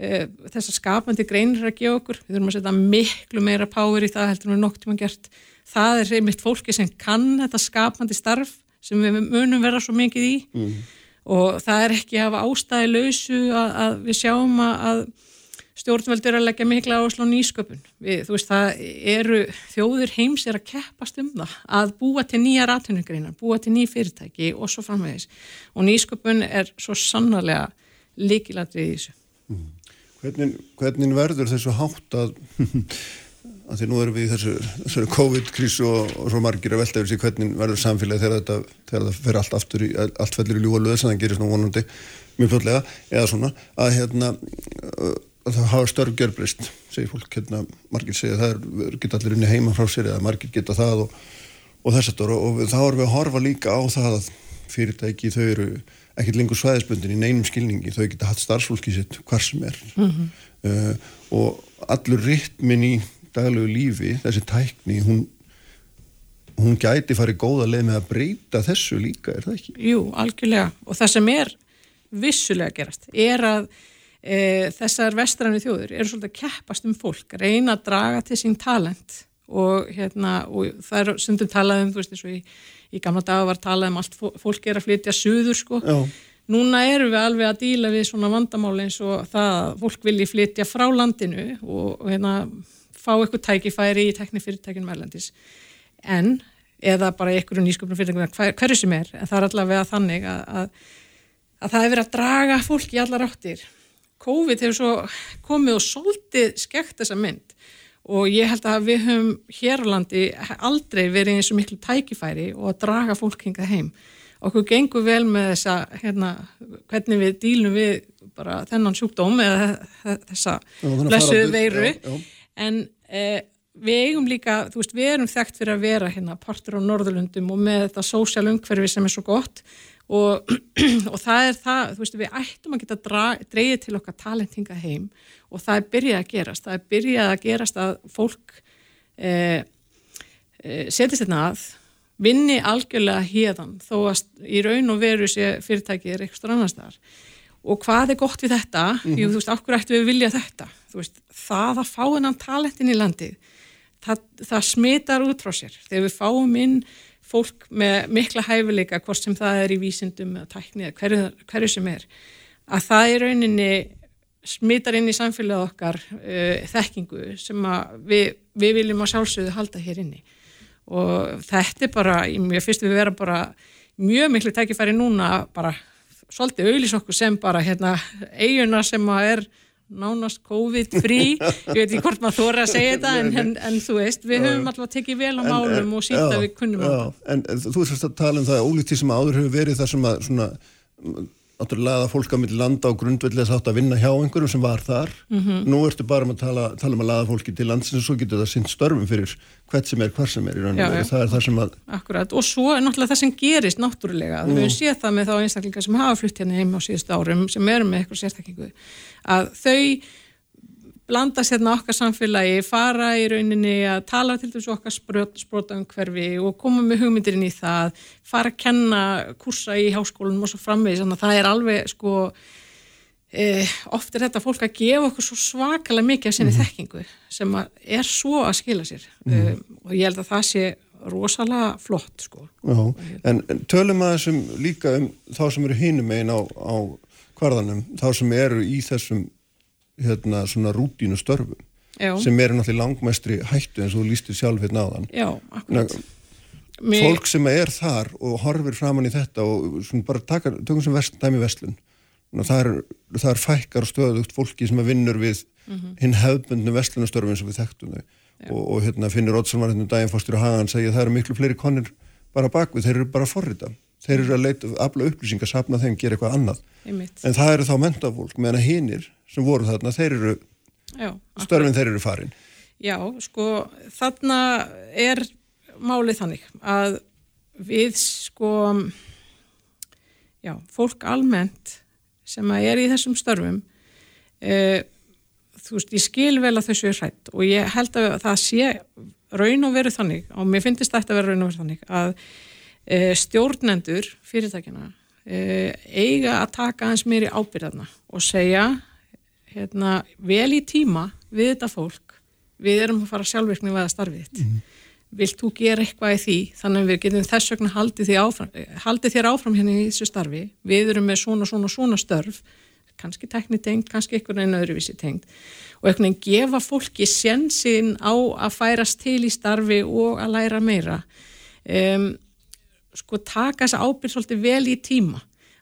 Eh, þessar skapandi greinir að gefa okkur við þurfum að setja miklu meira power í það heldur við nokk tíma gert það er einmitt fólki sem kann þetta skapandi starf sem við munum vera svo mikið í mm. og það er ekki að hafa ástæði lausu að, að við sjáum að, að stjórnveldur að leggja mikla áherslu á nýsköpun. Við, þú veist það eru þjóður heims er að keppast um það að búa til nýja ratvinnugreinar, búa til ný fyrirtæki og svo framvegis. Og nýsköpun er svo sannarlega líkilatrið í þessu. Mm. Hvernig, hvernig verður þessu hátt að, að [LAUGHS] því nú erum við í þessu, þessu COVID-krísu og, og svo margir að velta yfir sig hvernig verður samfélagi þegar þetta þegar það fer allt aftur í, allt fellir í ljúa löðs en það gerist nú vonandi mjög flotlega eða svona. Að hérna það hafa störf gerbrist segir fólk, hérna margir segja það er, geta allir inn í heima frá sér eða margir geta það og, og þess að og, og þá erum við að horfa líka á það að fyrirtæki þau eru ekkert lengur svæðisbundin í neinum skilningi. Þau geta hatt starfsfólki sitt hvar sem er. Mm -hmm. uh, og allur rytmin í daglegu lífi þessi tækni hún, hún gæti farið góða leið með að breyta þessu líka, er það ekki? Jú, algjörlega. Og það sem er vissulega gerast er að e, þessar vestræni þjóður eru svolítið að keppast um fólk, reyna að draga til sín talent og, hérna, og það er sundum talað um þú veist eins og í í gamla daga var talað um allt fólk er að flytja suður sko. Já. núna erum við alveg að díla við svona vandamáli eins og það að fólk vilji flytja frá landinu og, og hérna fá eitthvað tækifæri í teknifyrirtækinu meðlandis en eða bara einhverju nýsköpnum fyrirtækinu hver, hverju sem er, en það er allavega þannig að, að, að það hefur að draga fólk í allar áttir COVID hefur svo komið og svolítið skekt þessa mynd. Og ég held að við höfum hér á landi aldrei verið eins og miklu tækifæri og að draga fólk hingað heim. Okkur gengur vel með þessa hérna, hvernig við dílum við bara þennan sjúkdóm eða þessa blessuðu veiru. já, já. en eh, við eigum líka, þú veist, við erum þekkt fyrir að vera hérna partur á Norðurlundum og með þetta sósjál umhverfi sem er svo gott og, [CLEARS THROAT] og það er það, þú veist, við ættum að geta dreyið til okkar talentinga heim og það er byrjað að gerast, það er byrjað að gerast að fólk eh, eh, setjast þetta að, vinni algjörlega hérðan þó að í raun og veru sé fyrirtækið er eitthvað annar staðar og hvað er gott við þetta? Mm -hmm. Jú, þú veist, okkur ættum við vilja þetta, þú veist, það að fá hennan talentin í landið, það, það smitar út frá sér, þegar við fáum inn fólk með mikla hæfileika hvort sem það er í vísindum eða tækni eða hverju, hverju sem er að það er rauninni smittar inn í samfélagið okkar uh, þekkingu sem við, við viljum að sjálfsögðu halda hér inni. Og þetta er bara, ég finnst við vera bara mjög miklu tækifæri núna bara svolítið auðlis okkur sem bara hérna eiguna sem er nánast COVID-frí, [LAUGHS] ég veit ekki hvort maður þóra að segja þetta en, en, en þú veist, við höfum alltaf tekið vel á málum og sínt að við kunnum á það. En þú veist að tala um það ólíkt því sem áður hefur verið þar sem að svona náttúrulega að fólk að myndi landa á grundvelli þess að vinna hjá einhverjum sem var þar mm -hmm. nú ertu bara um að tala, tala um að laða fólki til landsins og svo getur það sinn störfum fyrir hvert sem er, hvar sem er í rauninu já, já. það er það sem að Akkurat, og svo er náttúrulega það sem gerist náttúrulega, mm. við höfum séð það með þá einstaklingar sem hafa flutt hérna heim á síðustu árum sem eru með eitthvað sérstaklingu að þau blanda sérna okkar samfélagi, fara í rauninni að tala til þessu okkar sprota umhverfi og koma með hugmyndir inn í það, fara að kenna kursa í háskólunum og svo framvegis, þannig að það er alveg sko eh, oft er þetta fólk að gefa okkur svo svakalega mikið af sinni Mhm. þekkingu sem er svo að skila sér Mhm. um, og ég held að það sé rosalega flott sko. Já, en, en tölum að þessum líka um þá sem eru hinum einn á, á kvarðanum, þá sem eru í þessum hérna svona rútínu störfum Já. sem eru náttúrulega langmestri hættu eins og þú lístir sjálf hérna áðan. Já, akkurat. Ná, Mér- Fólk sem er þar og horfir framann í þetta og bara taka, tökum sem vest, dæmi vestlun. Það, er, er fækkar stöðugt fólki sem vinnur við Mhm. hinn hefðbundnu vestlunastörfum sem við þekktum þau. Og, og hérna finnur Oddsson var hérna um daginn fórstur og hagan segja að það eru miklu fleiri konir bara bakvið, þeir eru bara forrita. Þeir eru að leita, afla upplýsingar, sapna þeim, gera eitthvað annað. Einmitt. En það eru þá mentafólk, meðan að hinnir sem voru þarna, þeir eru, Já, störfin þeir eru farin. Já, sko, þarna er málið þannig að við sko, já, fólk almennt sem að er í þessum störfum, e, þú veist, ég skil vel að þessu er hrætt og ég held að það sé raun og veru þannig, og mér finnst þetta að vera raun og veru þannig, að stjórnendur fyrirtækina e, eiga að taka aðeins meiri ábyrðarna og segja hérna, vel í tíma við þetta fólk, við erum að fara sjálfvirkni við að starfið þitt. Vilt þú gera eitthvað í því, þannig að við getum þess vegna haldið, því áfram, haldið þér áfram hérna í þessu starfi, við erum með svona, svona, svona störf, kannski tekni tengd, kannski einhvern veginn öðruvísi tengd og einhvern veginn gefa fólki sjensin á að færast til í starfi og að læra meira. Um, sko taka þessa ábyrð svolítið vel í tíma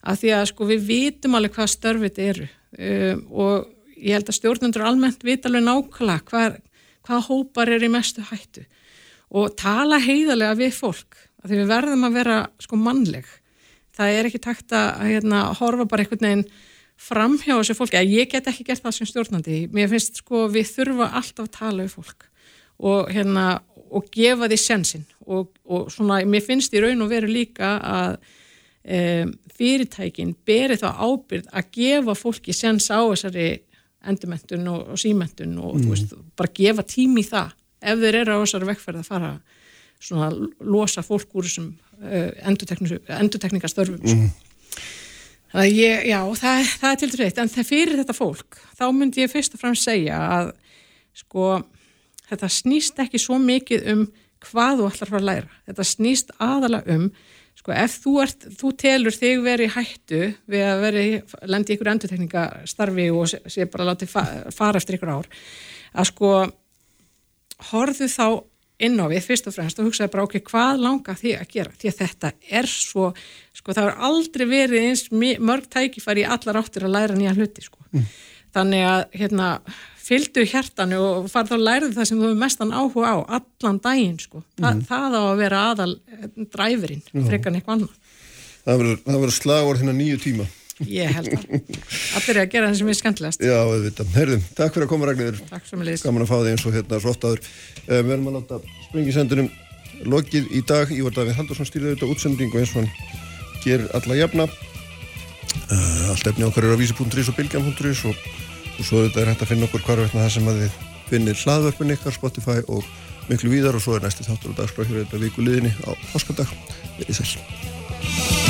af því að sko við vitum alveg hvað störfið eru. Um, og ég held að stjórnendur almennt vita alveg nákvæmlega hvað, hvað hópar er í mestu hættu. Og tala heiðarlega við fólk af því við verðum að vera sko mannleg. Það er ekki takt að hérna, horfa bara einhvern veginn framhjá þessu fólki. Að ég get ekki gert það sem stjórnandi. Mér finnst sko við þurfa alltaf að tala við fólk og hérna og gefa því sensin og, og svona mér finnst í raun og veru líka að um, fyrirtækin beri þá ábyrð að gefa fólki sens á þessari endurmentun og, og símentun og Mm. veist, bara gefa tími í það ef þeir eru á þessari vekkferð að fara svona losa fólk úr þessum uh, endurtekningarstörfum mm. Mm. Þannig að ég, já, það, það er til dætt, en það fyrir þetta fólk, þá myndi ég fyrst og fremst segja að, sko, þetta snýst ekki svo mikið um hvað þú ætlar að fara að læra. Þetta snýst aðalega um, sko, ef þú, ert, þú telur þig verið hættu við að veri, lendi ykkur endurtekningastarfi og sé, bara látið fa fara eftir ykkur ár, að sko, horfðu þá inn á við fyrst og fremst og hugsaði bara ok, hvað langar því að gera því að þetta er svo, sko það er aldrei verið eins mörg tækifæri í allar áttir að læra nýja hluti sko. þannig að hérna fylgdu hjartanu og farð að læra það sem þú hefur mestan áhuga á allan daginn sko, Þa, Mhm. það á að vera aðal dræfurinn, Já. frekar eitthvað annað Það verður, slagur hérna nýju tíma. ég held að allir er að gera það sem er skemmtilegast Já, auðvitað. Herðum, takk fyrir að koma Ragnir. Takk sem leys. Gaman að fá þig eins og hérna svo oft áður. Uh, við erum að láta sprengisendunum lokið í dag. Ívar Davíð Haldursson stýrði auðvitað útsending og eins og hann gerir alla jafna. Uh, allt efni okkar eru á vísi.is og bilgjam.is og, og svo auðvitað er hægt að finna okkur hvar veitna það sem að þið finnir hlaðvörpun ykkar, Spotify og miklu víðar og svo er næsti þáttur og dagskrá hér auðvitað viku liðinni á páskadag. Verið sæl.